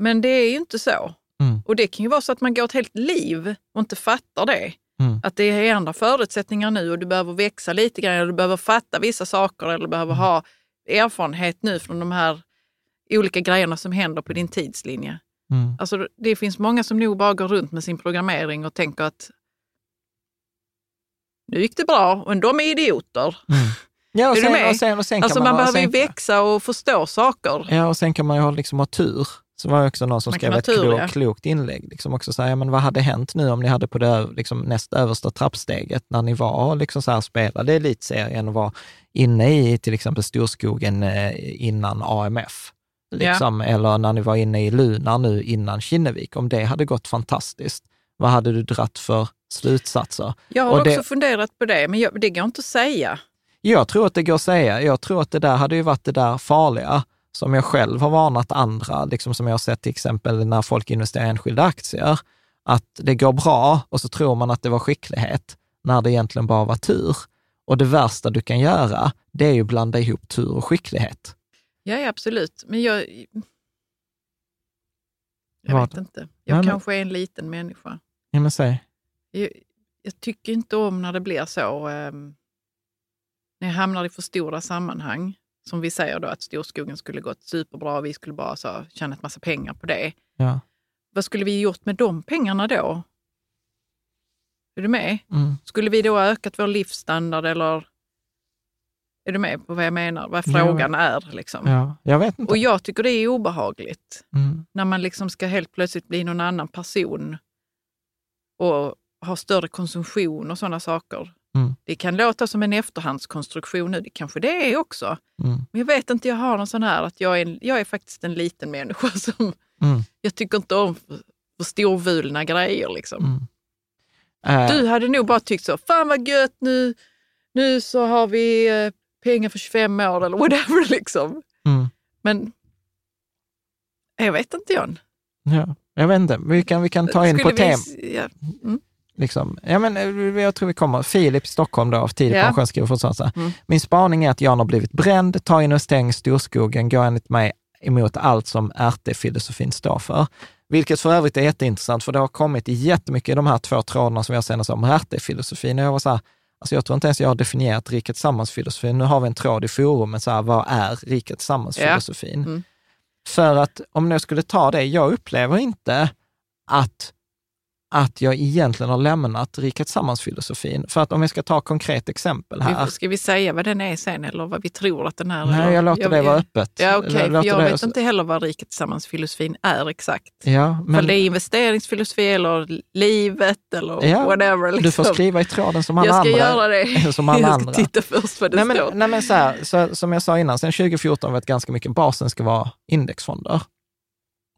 Men det är ju inte så. Mm. Och det kan ju vara så att man går ett helt liv och inte fattar det. Mm. Att det är andra förutsättningar nu och du behöver växa lite grann, eller du behöver fatta vissa saker eller du behöver ha erfarenhet nu från de här olika grejerna som händer på din tidslinje. Mm. Alltså, det finns många som nog bara går runt med sin programmering och tänker att nu gick det bra, men de är idioter. Ja, och Är du sen, med? och sen, och sen Alltså man man, behöver ju växa och förstå saker. Ja, och sen kan man ju ha, liksom ha tur. Så var det också någon som Man skrev ett tur, klokt, ja. klokt inlägg. Liksom också så här, ja, men vad hade hänt nu om ni hade på det liksom, näst översta trappsteget när ni var liksom så här, spelade elitserien och var inne i till exempel Storskogen eh, innan AMF. Liksom, Eller när ni var inne i Lunar nu innan Kinnevik. Om det hade gått fantastiskt, vad hade du dratt för slutsatser? Jag har Och också det- funderat på det, men jag, det går inte att säga. Jag tror att det går att säga. Jag tror att det där hade ju varit det där farliga som jag själv har varnat andra, liksom som jag har sett till exempel när folk investerar i enskilda aktier, att det går bra och så tror man att det var skicklighet när det egentligen bara var tur. Och det värsta du kan göra, det är ju att blanda ihop tur och skicklighet. Ja, absolut. Men jag... Jag Vad? vet inte. Jag Nej, men- kanske är en liten människa. Ja, men säg. Jag, jag tycker inte om när det blir så, ehm, när jag hamnar i för stora sammanhang. Som vi säger då att Storskogen skulle gått superbra och vi skulle bara så, tjänat massa pengar på det. Ja. Vad skulle vi gjort med de pengarna då? Är du med? Mm. Skulle vi då ha ökat vår livsstandard eller? Är du med på vad jag menar? Vad Ja. frågan är liksom. ja, jag vet inte. Och jag tycker det är obehagligt Mm. när man liksom ska helt plötsligt bli någon annan person och ha större konsumtion och sådana saker. Mm. Det kan låta som en efterhandskonstruktion nu, det kanske det är också. Mm. Men jag vet inte, jag har någon sån här att jag är, en, jag är faktiskt en liten människa som, Mm. jag tycker inte om för, för storvulna grejer liksom. Mm. Eh, Du hade nog bara tyckt så, fan vad gött nu, nu så har vi eh, pengar för 25 år eller whatever liksom. mm. Men jag vet inte John. ja. Jag vet inte, vi kan, vi kan ta in på Skulle tem. vi- Ja. Liksom. Ja, men, eh, jag tror vi kommer. Filip i Stockholm då, av tidig Ja. pension, skriver fortfarande så här. Mm. Min spaning är att Jan har blivit bränd, tar investering i storskogen, går enligt mig emot allt som RT-filosofin står för. Vilket för övrigt är jätteintressant, för det har kommit jättemycket i de här två trådarna som har senast om RT-filosofin. Och jag var så här, alltså jag tror inte ens jag har definierat riket tillsammans-filosofin. Nu har vi en tråd i forumet, så här, vad är riket tillsammans-filosofin? Mm. För att om jag skulle ta det, jag upplever inte att, att jag egentligen har lämnat riket tillsammans-filosofin. För att om jag ska ta konkret exempel här. Ska vi säga vad den är sen eller vad vi tror att den är? Nej, eller? jag låter det vara öppet. Ja, okej. Jag för jag vet inte heller vad Riket Tillsammans-filosofin är exakt. Ja, Men... men det är investeringsfilosofi eller livet eller Ja, whatever. Liksom. du får skriva i tråden som alla Jag ska andra. göra det. Som alla jag andra. ska titta först vad det Nej står. men, nej men så här, så, som jag sa innan, sen 2014 har vi varit ganska mycket basen ska vara indexfonder.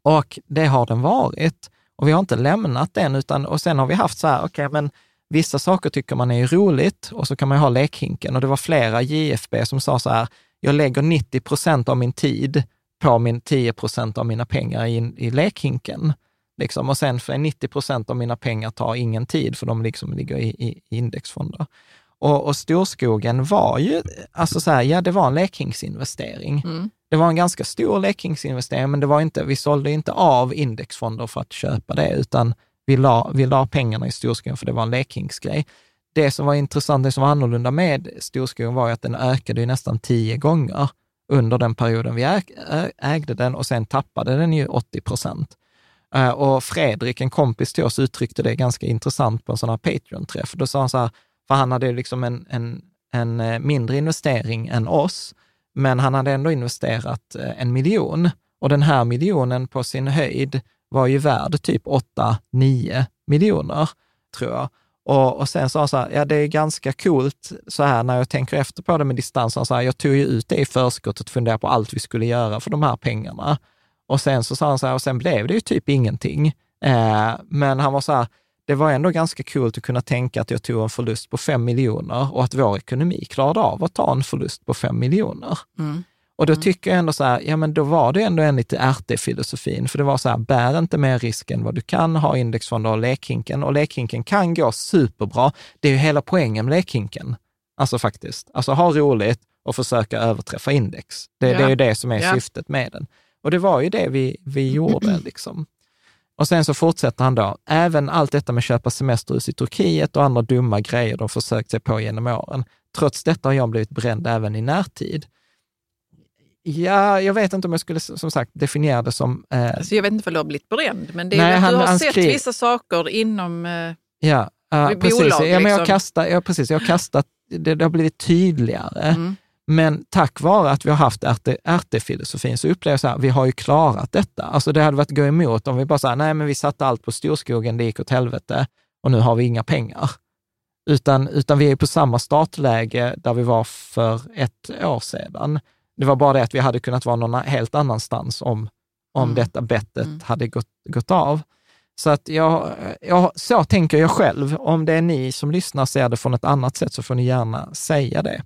Och det har den varit. Och vi har inte lämnat den, utan, och sen har vi haft så här, okej, men vissa saker tycker man är roligt och så kan man ju ha lekhinken. Och det var flera JFB som sa så här, jag lägger 90 procent av min tid på min 10 procent av mina pengar i, i lekhinken. Liksom. Och sen för 90 procent av mina pengar tar ingen tid, för de liksom ligger i, i indexfonder. Och, och storskogen var ju, alltså så här, ja det var en lekhingsinvestering. Mm. Det var en ganska stor lekhingsinvestering, men det var inte, vi sålde inte av indexfonder för att köpa det, utan vi la, vi la pengarna i storskogen för det var en lekhingsgrej. Det som var intressant, det som var annorlunda med storskogen var ju att den ökade ju nästan tio gånger under den perioden vi ägde den och sen tappade den ju 80 procent. Eh, Och Fredrik, en kompis till oss, uttryckte det ganska intressant på en sån här Patreon-träff. Då sa han så här, för han hade ju liksom en, en, en eh, mindre investering än oss, men han hade ändå investerat eh, en miljon. Och den här miljonen på sin höjd var ju värd typ 8-9 miljoner, tror jag. Och, och sen sa han så här, ja det är ganska coolt så här när jag tänker efter på det med distans, så här, jag tog ju ut det i förskott och funderade på allt vi skulle göra för de här pengarna. Och sen så sa han så här, och sen blev det ju typ ingenting. Eh, men han var så här, det var ändå ganska coolt att kunna tänka att jag tog en förlust på fem miljoner och att vår ekonomi klarade av att ta en förlust på fem miljoner. Mm. Och då tycker jag ändå så här, ja men då var det ändå en lite RT-filosofin, för det var så här, bär inte mer risk än vad du kan, ha indexfonder och lekhinken. Och lekhinken kan gå superbra. Det är ju hela poängen med lekhinken. Alltså faktiskt. Alltså ha roligt och försöka överträffa index. Det, Ja. det är ju det som är Ja. syftet med den. Och det var ju det vi, vi gjorde liksom. Och sen så fortsätter han då, även allt detta med köpa semesterhus i Turkiet och andra dumma grejer de försökt sig på genom åren. Trots detta har jag blivit bränd även i närtid. Ja, jag vet inte om jag skulle som sagt definiera det som... Eh, Alltså, jag vet inte om du har blivit bränd, men det är Nej, att han- du har sett skrev- vissa saker inom... Eh, ja, ja, Vid precis. bolag, ja, men jag, liksom. kastar, ja, precis. Jag har kastat, det, det har blivit tydligare. mm. Men tack vare att vi har haft RT-filosofin så upplever jag så här, vi har ju klarat detta. Alltså det hade varit att gå emot om vi bara sa, nej men vi satte allt på storskogen, det gick åt helvete och nu har vi inga pengar. Utan, utan vi är på samma startläge där vi var för ett år sedan. Det var bara det att vi hade kunnat vara någon helt annanstans om, om mm. detta bettet mm. hade gått, gått av. Så att jag, jag, så tänker jag själv. Om det är ni som lyssnar ser det från ett annat sätt så får ni gärna säga det.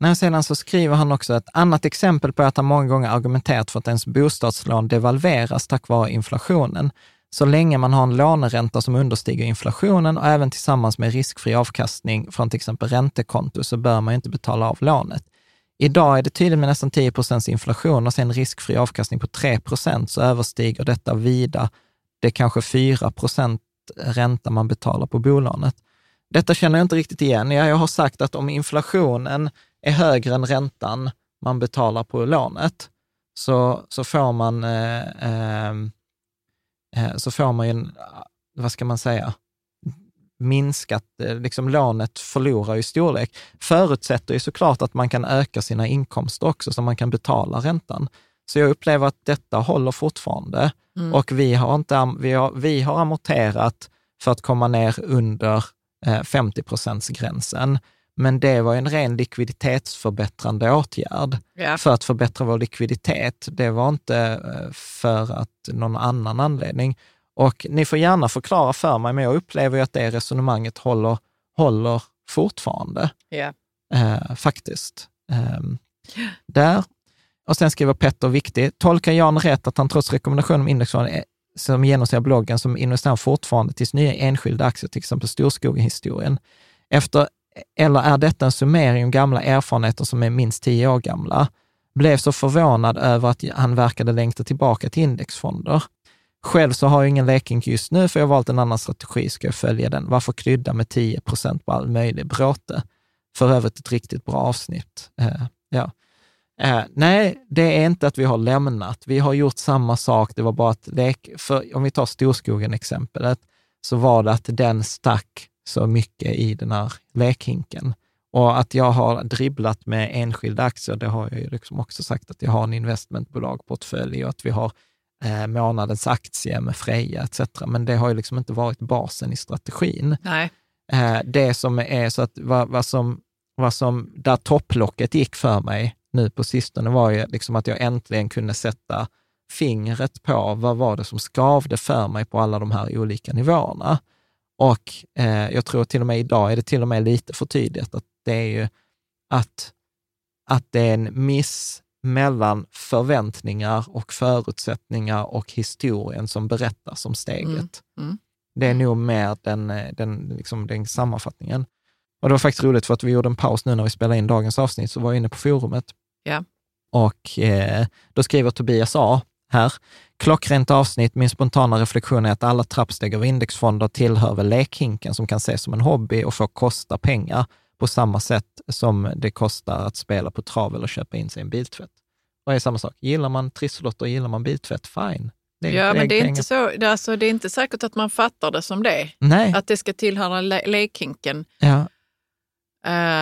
När sedan så skriver han också ett annat exempel på att han många gånger argumenterat för att ens bostadslån devalveras tack vare inflationen. Så länge man har en låneränta som understiger inflationen och även tillsammans med riskfri avkastning från till exempel räntekonto så bör man inte betala av lånet. Idag är det tydligt med nästan 10 procents inflation och sen riskfri avkastning på 3 procent så överstiger detta vida det kanske 4 procent ränta man betalar på bolånet. Detta känner jag inte riktigt igen. Jag har sagt att om inflationen är högre än räntan man betalar på lånet, så, så får man eh, eh, eh så får man ju, en, vad ska man säga, minskat, eh, liksom lånet förlorar i storlek, förutsätter ju såklart att man kan öka sina inkomster också, så man kan betala räntan. Så jag upplever att detta håller fortfarande mm. och vi har, inte, vi, har, vi har amorterat för att komma ner under eh, 50 gränsen. Men det var en ren likviditetsförbättrande åtgärd yeah. för att förbättra vår likviditet. Det var inte eh, för att någon annan anledning. Och ni får gärna förklara för mig, men jag upplever ju att det resonemanget håller, håller fortfarande. Yeah. Eh, faktiskt. Eh, där. Och sen skriver Petter viktigt, tolkar Jan rätt att han trots rekommendation om indexfond som genomser bloggen som investerar fortfarande tills nya enskilda aktier, till exempel Storskogen-historien. Efter, eller är detta en summering av gamla erfarenheter som är minst tio år gamla? Blev så förvånad över att han verkade längta tillbaka till indexfonder. Själv så har jag ingen lekink just nu, för jag har valt en annan strategi. Ska jag följa den? Varför krydda med 10 procent på all möjlig bråte? För övrigt ett riktigt bra avsnitt. Eh, ja. Eh, nej, det är inte att vi har lämnat. Vi har gjort samma sak. Det var bara att lek... För om vi tar Storskogen-exemplet, så var det att den stack så mycket i den här lekhinken. Och att jag har dribblat med enskilda aktier, det har jag ju liksom också sagt att jag har en investmentbolagportfölj och att vi har eh, månadens aktie med Freja etc. Men det har ju liksom inte varit basen i strategin. Nej. Eh, det som är så att vad, vad, som, vad som, där topplocket gick för mig nu på sistone var ju liksom att jag äntligen kunde sätta fingret på vad var det som skavde för mig på alla de här olika nivåerna. Och eh, jag tror till och med idag är det till och med lite för tydligt att det är ju att, att det är en miss mellan förväntningar och förutsättningar och historien som berättas om steget. Mm. Mm. Det är nog mer den, den, liksom den sammanfattningen. Och det var faktiskt roligt för att vi gjorde en paus nu när vi spelade in dagens avsnitt, så var jag inne på forumet. Ja. Och eh, då skriver Tobias A här, klockrent avsnitt, min spontana reflektion är att alla trappsteg av indexfonder tillhör väl lekhinken som kan ses som en hobby och får kosta pengar på samma sätt som det kostar att spela på trav eller köpa in sig en biltvätt. Och det är samma sak. Gillar man trisslotter, gillar man biltvätt, fine. Det ja, men det är, inte så, det är, alltså, det är inte säkert att man fattar det som det. Nej. Att det ska tillhöra le lekhinken. Ja.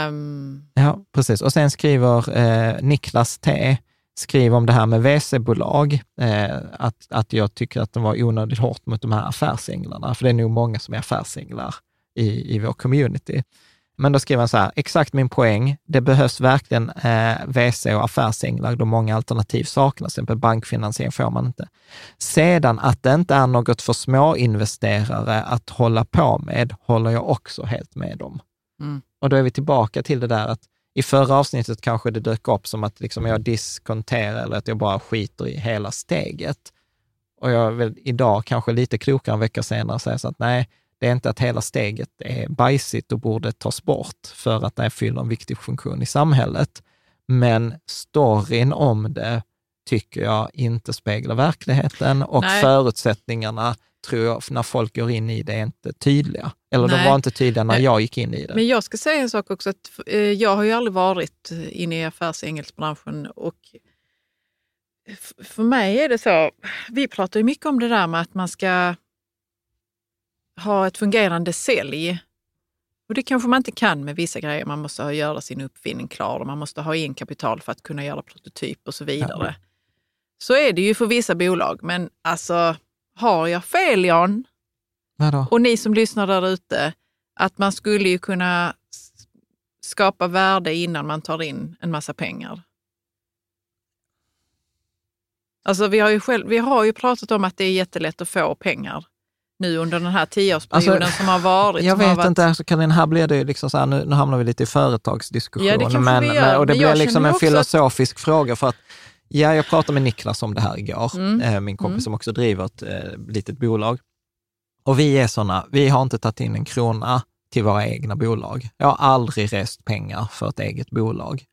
Um... ja, precis. Och sen skriver eh, Niklas T, skriver om det här med WC-bolag, eh, att, att jag tycker att de var onödigt hårt mot de här affärsänglarna, för det är nog många som är affärsänglar i, i vår community. Men då skriver han så här, exakt min poäng, det behövs verkligen eh, WC och affärsänglar då många alternativ saknas, till exempel bankfinansiering får man inte. Sedan att det inte är något för småinvesterare att hålla på med, håller jag också helt med om. Mm. Och då är vi tillbaka till det där att i förra avsnittet kanske det dök upp som att liksom jag diskonterar eller att jag bara skiter i hela steget. Och jag väl idag kanske lite klokare en vecka senare säger så att nej, det är inte att hela steget är bajsigt och borde tas bort för att det fyller en viktig funktion i samhället. Men storyn om det tycker jag inte speglar verkligheten och Nej. förutsättningarna tror jag, när folk går in i det, är inte tydliga. Eller Nej. de var inte tydliga när jag gick in i det. Men jag ska säga en sak också, att eh, jag har ju aldrig varit inne i affärsängelsbranschen och för mig är det så, vi pratar ju mycket om det där med att man ska ha ett fungerande sälj. Och det kanske man inte kan med vissa grejer. Man måste ha, göra sin uppfinning klar och man måste ha in kapital för att kunna göra prototyp och så vidare. Så är det ju för vissa bolag. Men alltså, har jag fel Jan? Vadå? Och ni som lyssnar där ute, att man skulle ju kunna skapa värde innan man tar in en massa pengar. Alltså vi har ju, själv, vi har ju pratat om att det är jättelätt att få pengar nu under den här tioårsperioden Alltså, som har varit. Jag vet varit, inte, alltså, Karin, här blir det liksom så här, nu, nu hamnar vi lite i företagsdiskussion, Ja, det men, vi gör, men, och det men blir liksom en också att- filosofisk fråga för att Ja, jag pratade med Niklas om det här igår, Mm. eh, min kompis Mm. som också driver ett eh, litet bolag. Och vi är sådana, vi har inte tagit in en krona till våra egna bolag. Jag har aldrig rest pengar för ett eget bolag.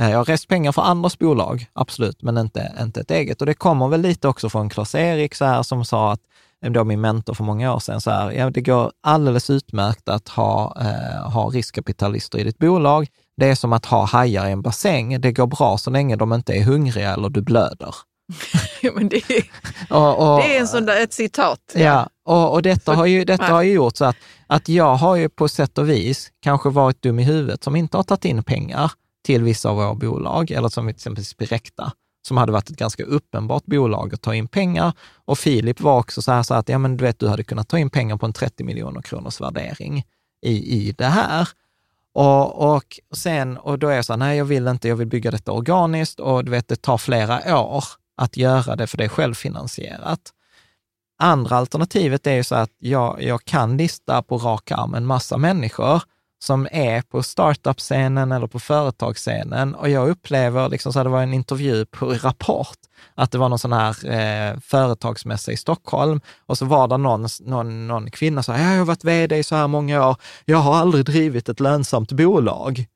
Eh, Jag har rest pengar för andras bolag, absolut, men inte, inte ett eget. Och det kommer väl lite också från Klas-Erik så här, som sa att, då min mentor för många år sedan, så här, ja, det går alldeles utmärkt att ha, eh, ha riskkapitalister i ditt bolag. Det är som att ha hajar i en bassäng. Det går bra så länge de inte är hungriga eller du blöder. Ja, men det, är, Och, och, det är en sån där, ett citat. Ja, och, och detta, har ju, detta har ju gjort så att, att jag har ju på sätt och vis kanske varit dum i huvudet som inte har tagit in pengar till vissa av våra bolag, eller som exempelvis Spirecta, som hade varit ett ganska uppenbart bolag att ta in pengar. Och Filip var också så här, så att ja, men du vet, du hade kunnat ta in pengar på en 30 miljoner kronors värdering i, i det här. Och, och sen, och då är jag så här, nej jag vill inte, jag vill bygga detta organiskt och du vet, det tar flera år att göra det, för det är självfinansierat. Andra alternativet är ju så att jag, jag kan lista på rak arm en massa människor som är på startup-scenen eller på företagsscenen och jag upplever, liksom så här, det var en intervju på Rapport, att det var någon sån här eh, företagsmässa i Stockholm och så var det någon, någon, någon kvinna som sa, jag har varit vd i så här många år, jag har aldrig drivit ett lönsamt bolag.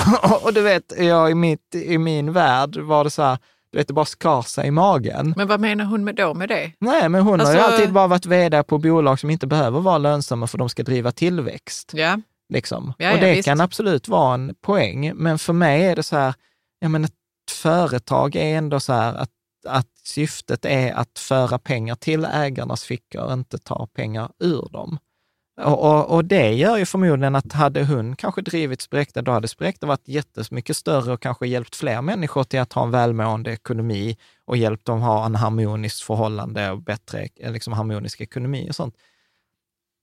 och du vet, jag i, mitt, i min värld var det så här, du vet, det bara skar sig i magen. Men vad menar hon med då med det? Nej, men hon har ju Alltså- alltid bara varit vd på bolag som inte behöver vara lönsamma för de ska driva tillväxt. Ja, Liksom. Ja, och ja, det visst. kan absolut vara en poäng, men för mig är det så här, ja men ett företag är ändå så här att, att syftet är att föra pengar till ägarnas fickor, inte ta pengar ur dem. Och, och, och det gör ju förmodligen att hade hon kanske drivit Spräkta, då hade Spräkta varit jättemycket större och kanske hjälpt fler människor till att ha en välmående ekonomi och hjälpt dem ha en harmoniskt förhållande och bättre liksom, harmonisk ekonomi och sånt.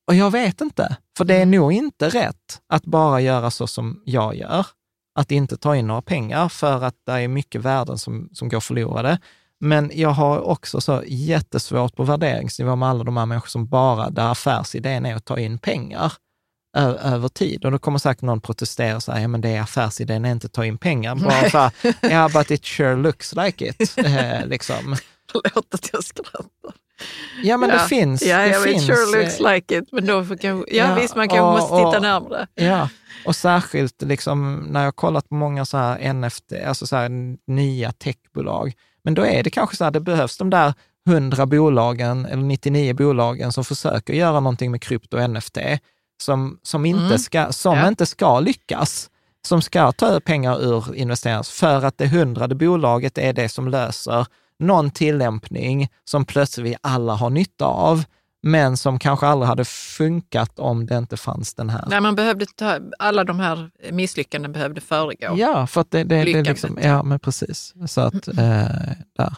Och jag vet inte, för det är nog inte rätt att bara göra så som jag gör, att inte ta in några pengar för att det är mycket värden som, som går förlorade. Men jag har också så jättesvårt på värderingsnivå med alla de här människor som bara, där affärsidén är att ta in pengar över tid. Och då kommer säkert någon protestera och säga, ja men det är affärsidén är inte att ta in pengar. Bara så här, ja but it sure looks like it. Eh, liksom. Förlåt att jag skrattar. Ja men det finns. Ja, det jag vet, finns, sure looks eh, like it. Men då får kanske, ja, Ja, visst, man kanske och- måste titta och- närmare. Ja, och särskilt liksom när jag har kollat på många så här NFT, alltså så här nya techbolag, men då är det kanske så här, det behövs de där 100 bolagen eller 99 bolagen som försöker göra någonting med krypto och NFT, som, som, inte, Mm. ska, som Ja. inte ska lyckas, som ska ta pengar ur investerings för att det hundrade bolaget är det som löser någon tillämpning som plötsligt vi alla har nytta av, men som kanske aldrig hade funkat om det inte fanns den här Nej, man behövde ta, alla de här misslyckanden behövde föregå. Ja, för att det, det, det liksom, ja men precis. Så att, eh, där.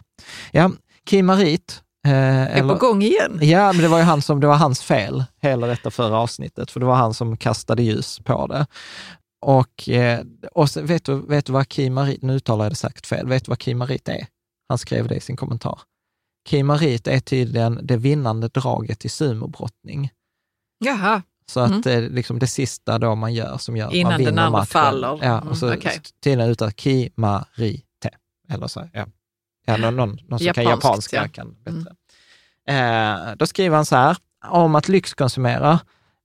Ja, Kimarit. Eh, är på gång igen. Ja, men det var ju han som, det var hans fel, hela detta förra avsnittet, för det var han som kastade ljus på det. Och, eh, och så, vet, du, vet du vad Kimarit, nu uttalar jag det säkert fel, vet du vad Kimarit är? Han skrev det i sin kommentar. Kimarit är tydligen det vinnande draget i sumobrottning. Jaha, Så att eh, liksom det sista då man gör som gör att Mm. Innan man den vinner andra matchen. faller. Ja, Mm, och så okej. tydligen utan Kimarite. Eller så, ja. ja någon, någon, någon som kan Japanskt, japanska ja. kan bättre. Eh, då skriver han så här, om att lyxkonsumera.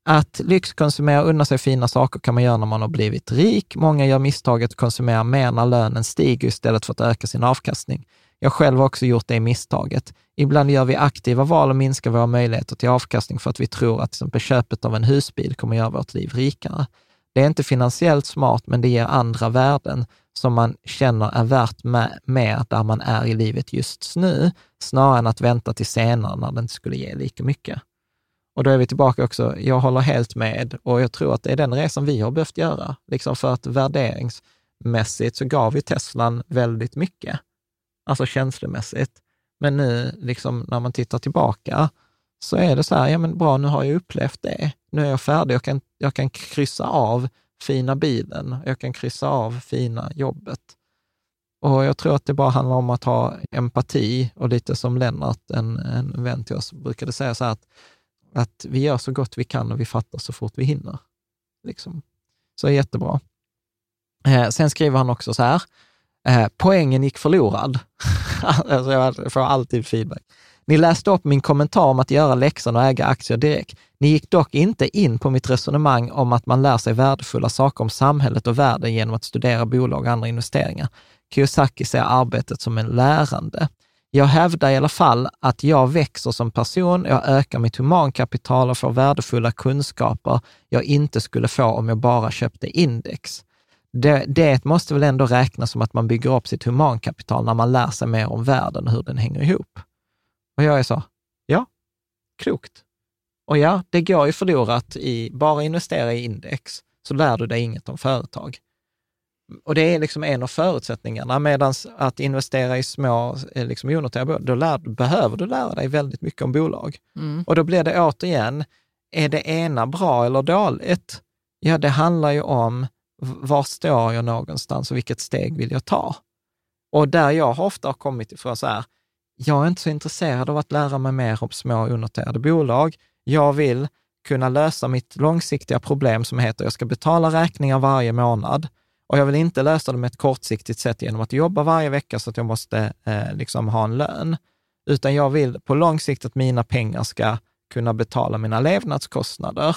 Att lyxkonsumera och unna sig fina saker kan man göra när man har blivit rik. Många gör misstaget att konsumera mer när lönen stiger istället för att öka sin avkastning. Jag själv har också gjort det misstaget. Ibland gör vi aktiva val och minskar våra möjligheter till avkastning för att vi tror att till exempel köpet av en husbil kommer göra vårt liv rikare. Det är inte finansiellt smart, men det ger andra värden som man känner är värt med, med där man är i livet just nu, snarare än att vänta till senare när det inte skulle ge lika mycket. Och då är vi tillbaka också, jag håller helt med och jag tror att det är den resan vi har behövt göra. Liksom för att värderingsmässigt så gav ju Teslan väldigt mycket, alltså känslomässigt. Men nu, liksom, när man tittar tillbaka, så är det så här, ja men bra, nu har jag upplevt det. Nu är jag färdig, jag kan, jag kan kryssa av fina bilen, jag kan kryssa av fina jobbet. Och jag tror att det bara handlar om att ha empati och lite som Lennart, en, en vän till oss, brukade säga så här att, att vi gör så gott vi kan och vi fattar så fort vi hinner. Liksom. Så jättebra. Eh, sen skriver han också så här, eh, poängen gick förlorad. alltså jag får alltid feedback. Ni läste upp min kommentar om att göra läxan och äga aktier direkt. Ni gick dock inte in på mitt resonemang om att man lär sig värdefulla saker om samhället och världen genom att studera bolag och andra investeringar. Kiyosaki ser arbetet som en lärande. Jag hävdar i alla fall att jag växer som person, jag ökar mitt humankapital och får värdefulla kunskaper jag inte skulle få om jag bara köpte index. Det, det måste väl ändå räknas som att man bygger upp sitt humankapital när man lär sig mer om världen och hur den hänger ihop. Och jag är så, ja, klokt. Och ja, det går ju förlorat i, bara investera i index, så lär du dig inget om företag. Och det är liksom en av förutsättningarna, medan att investera i små eh, liksom onoterade bolag, då lär, behöver du lära dig väldigt mycket om bolag. Mm. Och då blir det återigen, är det ena bra eller dåligt? Ja, det handlar ju om var står jag någonstans och vilket steg vill jag ta? Och där jag har ofta har kommit ifrån så här, jag är inte så intresserad av att lära mig mer om små onoterade bolag. Jag vill kunna lösa mitt långsiktiga problem som heter jag ska betala räkningar varje månad och jag vill inte lösa det med ett kortsiktigt sätt genom att jobba varje vecka så att jag måste eh, liksom ha en lön, utan jag vill på lång sikt att mina pengar ska kunna betala mina levnadskostnader.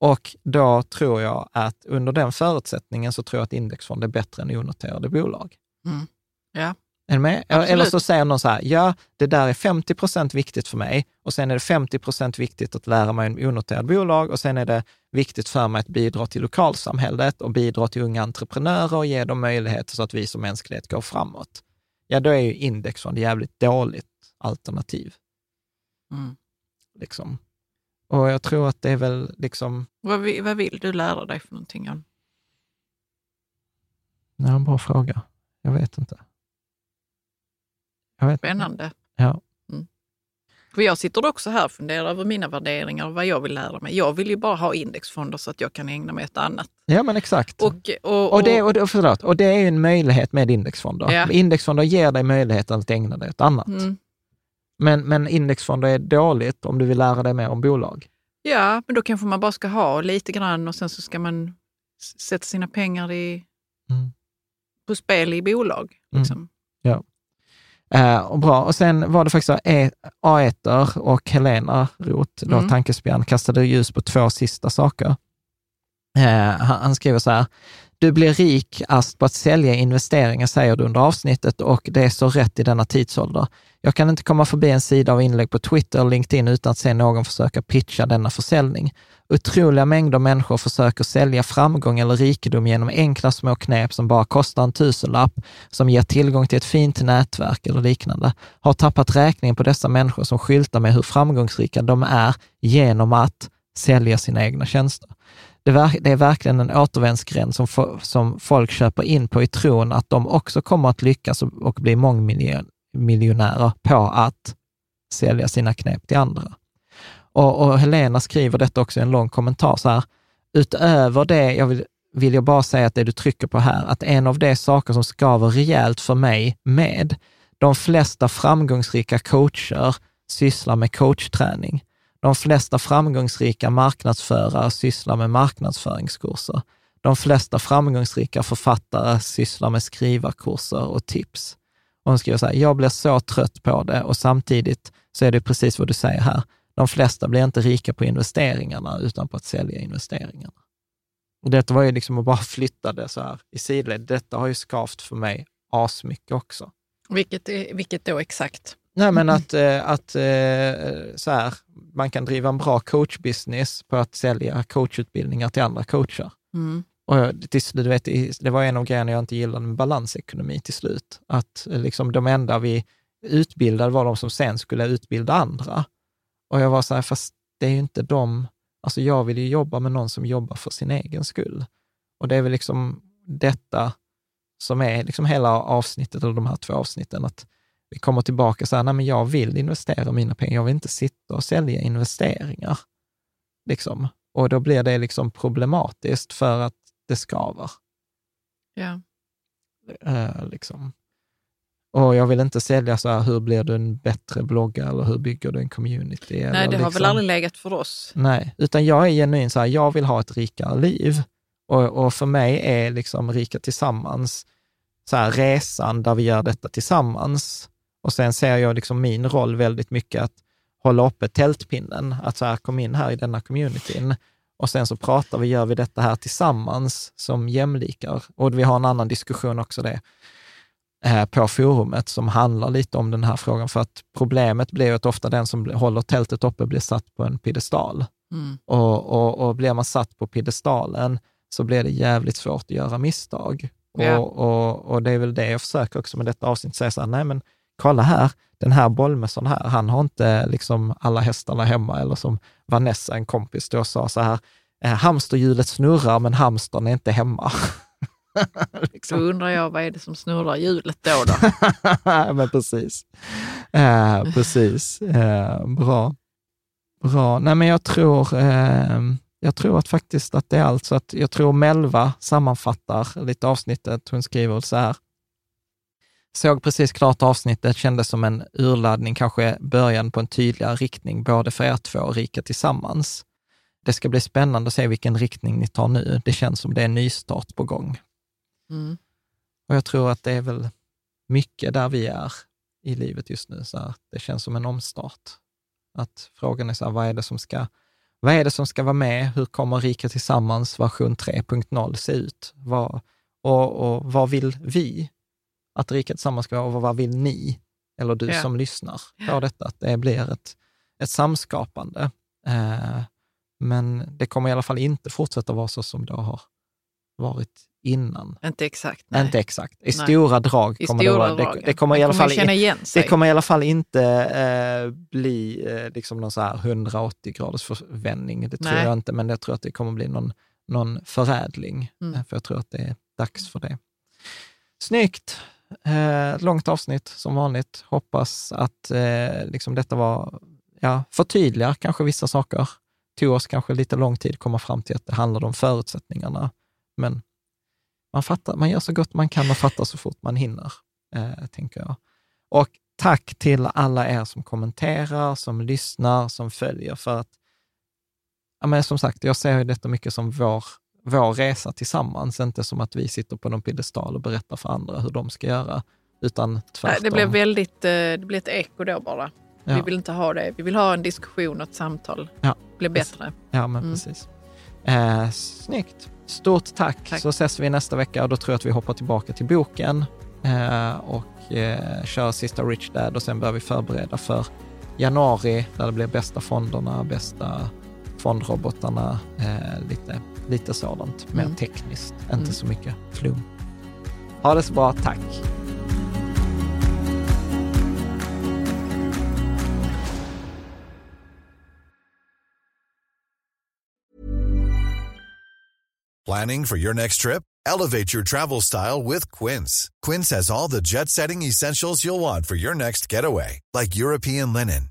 Och då tror jag att under den förutsättningen så tror jag att indexfond är bättre än onoterade bolag. Mm. Ja. Är med? Absolut. Eller så säger någon så här, ja, det där är 50 procent viktigt för mig och sen är det 50 procent viktigt att lära mig om onoterade bolag och sen är det viktigt för mig att bidra till lokalsamhället och bidra till unga entreprenörer och ge dem möjligheter så att vi som mänsklighet går framåt. Ja, då är ju indexfond jävligt dåligt alternativ. Mm. Liksom. Och jag tror att det är väl liksom, Vad, vi- vad vill du lära dig för någonting? Jan? ja, en bra fråga. Jag vet inte. Jag vet inte. Spännande. Ja. För jag sitter också här och funderar över mina värderingar och vad jag vill lära mig. Jag vill ju bara ha indexfonder så att jag kan ägna mig åt annat. ja, men exakt. Och, och, Och det, och, det, förlåt, och det är ju en möjlighet med indexfonder. Ja. Indexfonder ger dig möjligheten att ägna dig åt annat. Mm. Men, men indexfonder är dåligt om du vill lära dig mer om bolag. Ja, men då kanske man bara ska ha lite grann och sen så ska man sätta sina pengar i, Mm. på spel i bolag. Liksom. Eh, och bra. Och sen var det faktiskt e, Aeter och Helena Roth, då Mm. Tankespjärn, kastade ljus på två sista saker. Eh, han, han skriver så här, du blir rikast på att sälja investeringar, säger du under avsnittet och det är så rätt i denna tidsålder. Jag kan inte komma förbi en sida av inlägg på Twitter och LinkedIn utan att se någon försöka pitcha denna försäljning. Otroliga mängder människor försöker sälja framgång eller rikedom genom enkla små knep som bara kostar en tusenlapp, som ger tillgång till ett fint nätverk eller liknande. Har tappat räkningen på dessa människor som skyltar med hur framgångsrika de är genom att sälja sina egna tjänster. Det, ver- det är verkligen en återvändsgränd som, fo- som folk köper in på i tron att de också kommer att lyckas och, bli bli miljonärer på att sälja sina knep till andra. Och, och Helena skriver detta också i en lång kommentar så här, utöver det, jag vill, vill jag bara säga att det du trycker på här, att en av de saker som skaver rejält för mig med, de flesta framgångsrika coacher sysslar med coachträning. De flesta framgångsrika marknadsförare sysslar med marknadsföringskurser. De flesta framgångsrika författare sysslar med skrivarkurser och tips. Och hon skriver så här, jag blir så trött på det och samtidigt så är det precis vad du säger här. De flesta blir inte rika på investeringarna utan på att sälja investeringarna. Och detta var ju liksom att bara flytta det så här i sidled. Detta har ju skavt för mig asmycket också. Vilket, vilket då exakt? Nej, men att, eh, att eh, så här, man kan driva en bra coachbusiness på att sälja coachutbildningar till andra coacher. Mm. Och till slut, du vet, det var en av grejerna jag inte gillade med balansekonomi till slut. Att eh, liksom de enda vi utbildade var de som sen skulle utbilda andra. Och jag var så här, fast det är ju inte de, alltså jag vill ju jobba med någon som jobbar för sin egen skull. Och det är väl liksom detta som är liksom hela avsnittet, eller de här två avsnitten, att vi kommer tillbaka så här, nej men jag vill investera mina pengar, jag vill inte sitta och sälja investeringar. Liksom. Och då blir det liksom problematiskt för att det skaver. Ja. Eh, liksom. Och jag vill inte sälja så här, hur blir du en bättre bloggare eller hur bygger du en community? Nej, det har liksom. väl aldrig legat för oss. Nej, utan jag är genuin så här, jag vill ha ett rikare liv. Och, och för mig är liksom Rika Tillsammans så här, resan där vi gör detta tillsammans. Och sen ser jag liksom min roll väldigt mycket att hålla uppe tältpinnen, att så här, kom in här i denna communityn. Och sen så pratar vi, gör vi detta här tillsammans som jämlikar. Och vi har en annan diskussion också det eh, på forumet som handlar lite om den här frågan. För att problemet blir att ofta den som håller tältet uppe blir satt på en piedestal. Mm. Och, och, och blir man satt på piedestalen så blir det jävligt svårt att göra misstag. Ja. Och, och, och det är väl det jag försöker också med detta avsnitt säga så här, nej men kolla här, den här bollmössan här, han har inte liksom alla hästarna hemma, eller som Vanessa, en kompis, då sa så här, eh, hamsterhjulet snurrar men hamstern är inte hemma. Då liksom. undrar jag, vad är det som snurrar hjulet då? då? men precis. Eh, precis. Eh, bra. Bra. Nej, men jag tror, eh, jag tror att faktiskt att det är allt. Så att jag tror Melva sammanfattar lite avsnittet. Hon skriver så här. Såg precis klart avsnittet, kändes som en urladdning, kanske början på en tydligare riktning, både för er två och Rika Tillsammans. Det ska bli spännande att se vilken riktning ni tar nu. Det känns som det är en nystart på gång. Mm. Och jag tror att det är väl mycket där vi är i livet just nu. Så det känns som en omstart. Att frågan är så här, vad är det som ska, vad är det som ska vara med? Hur kommer Rika Tillsammans version 3.0 se ut? Vad, och, och vad vill vi att Rika Tillsammans ska vara vad vill ni, eller du Ja. som lyssnar på detta? Att det blir ett, ett samskapande. Eh, men det kommer i alla fall inte fortsätta vara så som det har varit innan. Inte exakt. Nej. Inte exakt. I Nej. stora drag I kommer stora det vara. Det, det kommer i alla fall det kommer i alla fall inte eh, bli eh, liksom någon så här 180 graders förvändning. Det tror Nej. jag inte, men jag tror att det kommer bli någon, någon förädling. Mm. Eh, För jag tror att det är dags för det. Snyggt! Eh, ett långt avsnitt som vanligt. Hoppas att eh, liksom detta var, ja, förtydligar kanske vissa saker. Tog oss kanske lite lång tid att komma fram till att det handlade om förutsättningarna. Men man, fattar, man gör så gott man kan och fattar så fort man hinner, eh, tänker jag. Och tack till alla er som kommenterar, som lyssnar, som följer, för att, ja, men som sagt, jag ser ju detta mycket som vår, vår resa tillsammans, inte som att vi sitter på någon piedestal och berättar för andra hur de ska göra, utan tvärtom. Nej, det blev väldigt, eh, det blev ett eko då bara. Vi Ja. vill inte ha det. Vi vill ha en diskussion och ett samtal. Ja. Blir bättre. Ja, men Mm. precis. Eh, snyggt. Stort tack. Tack. Så ses vi nästa vecka och då tror jag att vi hoppar tillbaka till boken eh, och eh, kör sista Rich Dad och sen börjar vi förbereda för januari där det blir bästa fonderna, bästa fondrobotarna, eh, lite, lite sådant mer Mm. tekniskt, inte Mm. så mycket flum. Ha det så bra, tack. Planning for your next trip? Elevate your travel style with Quince. Quince has all the jet setting essentials you'll want for your next getaway, like European linen,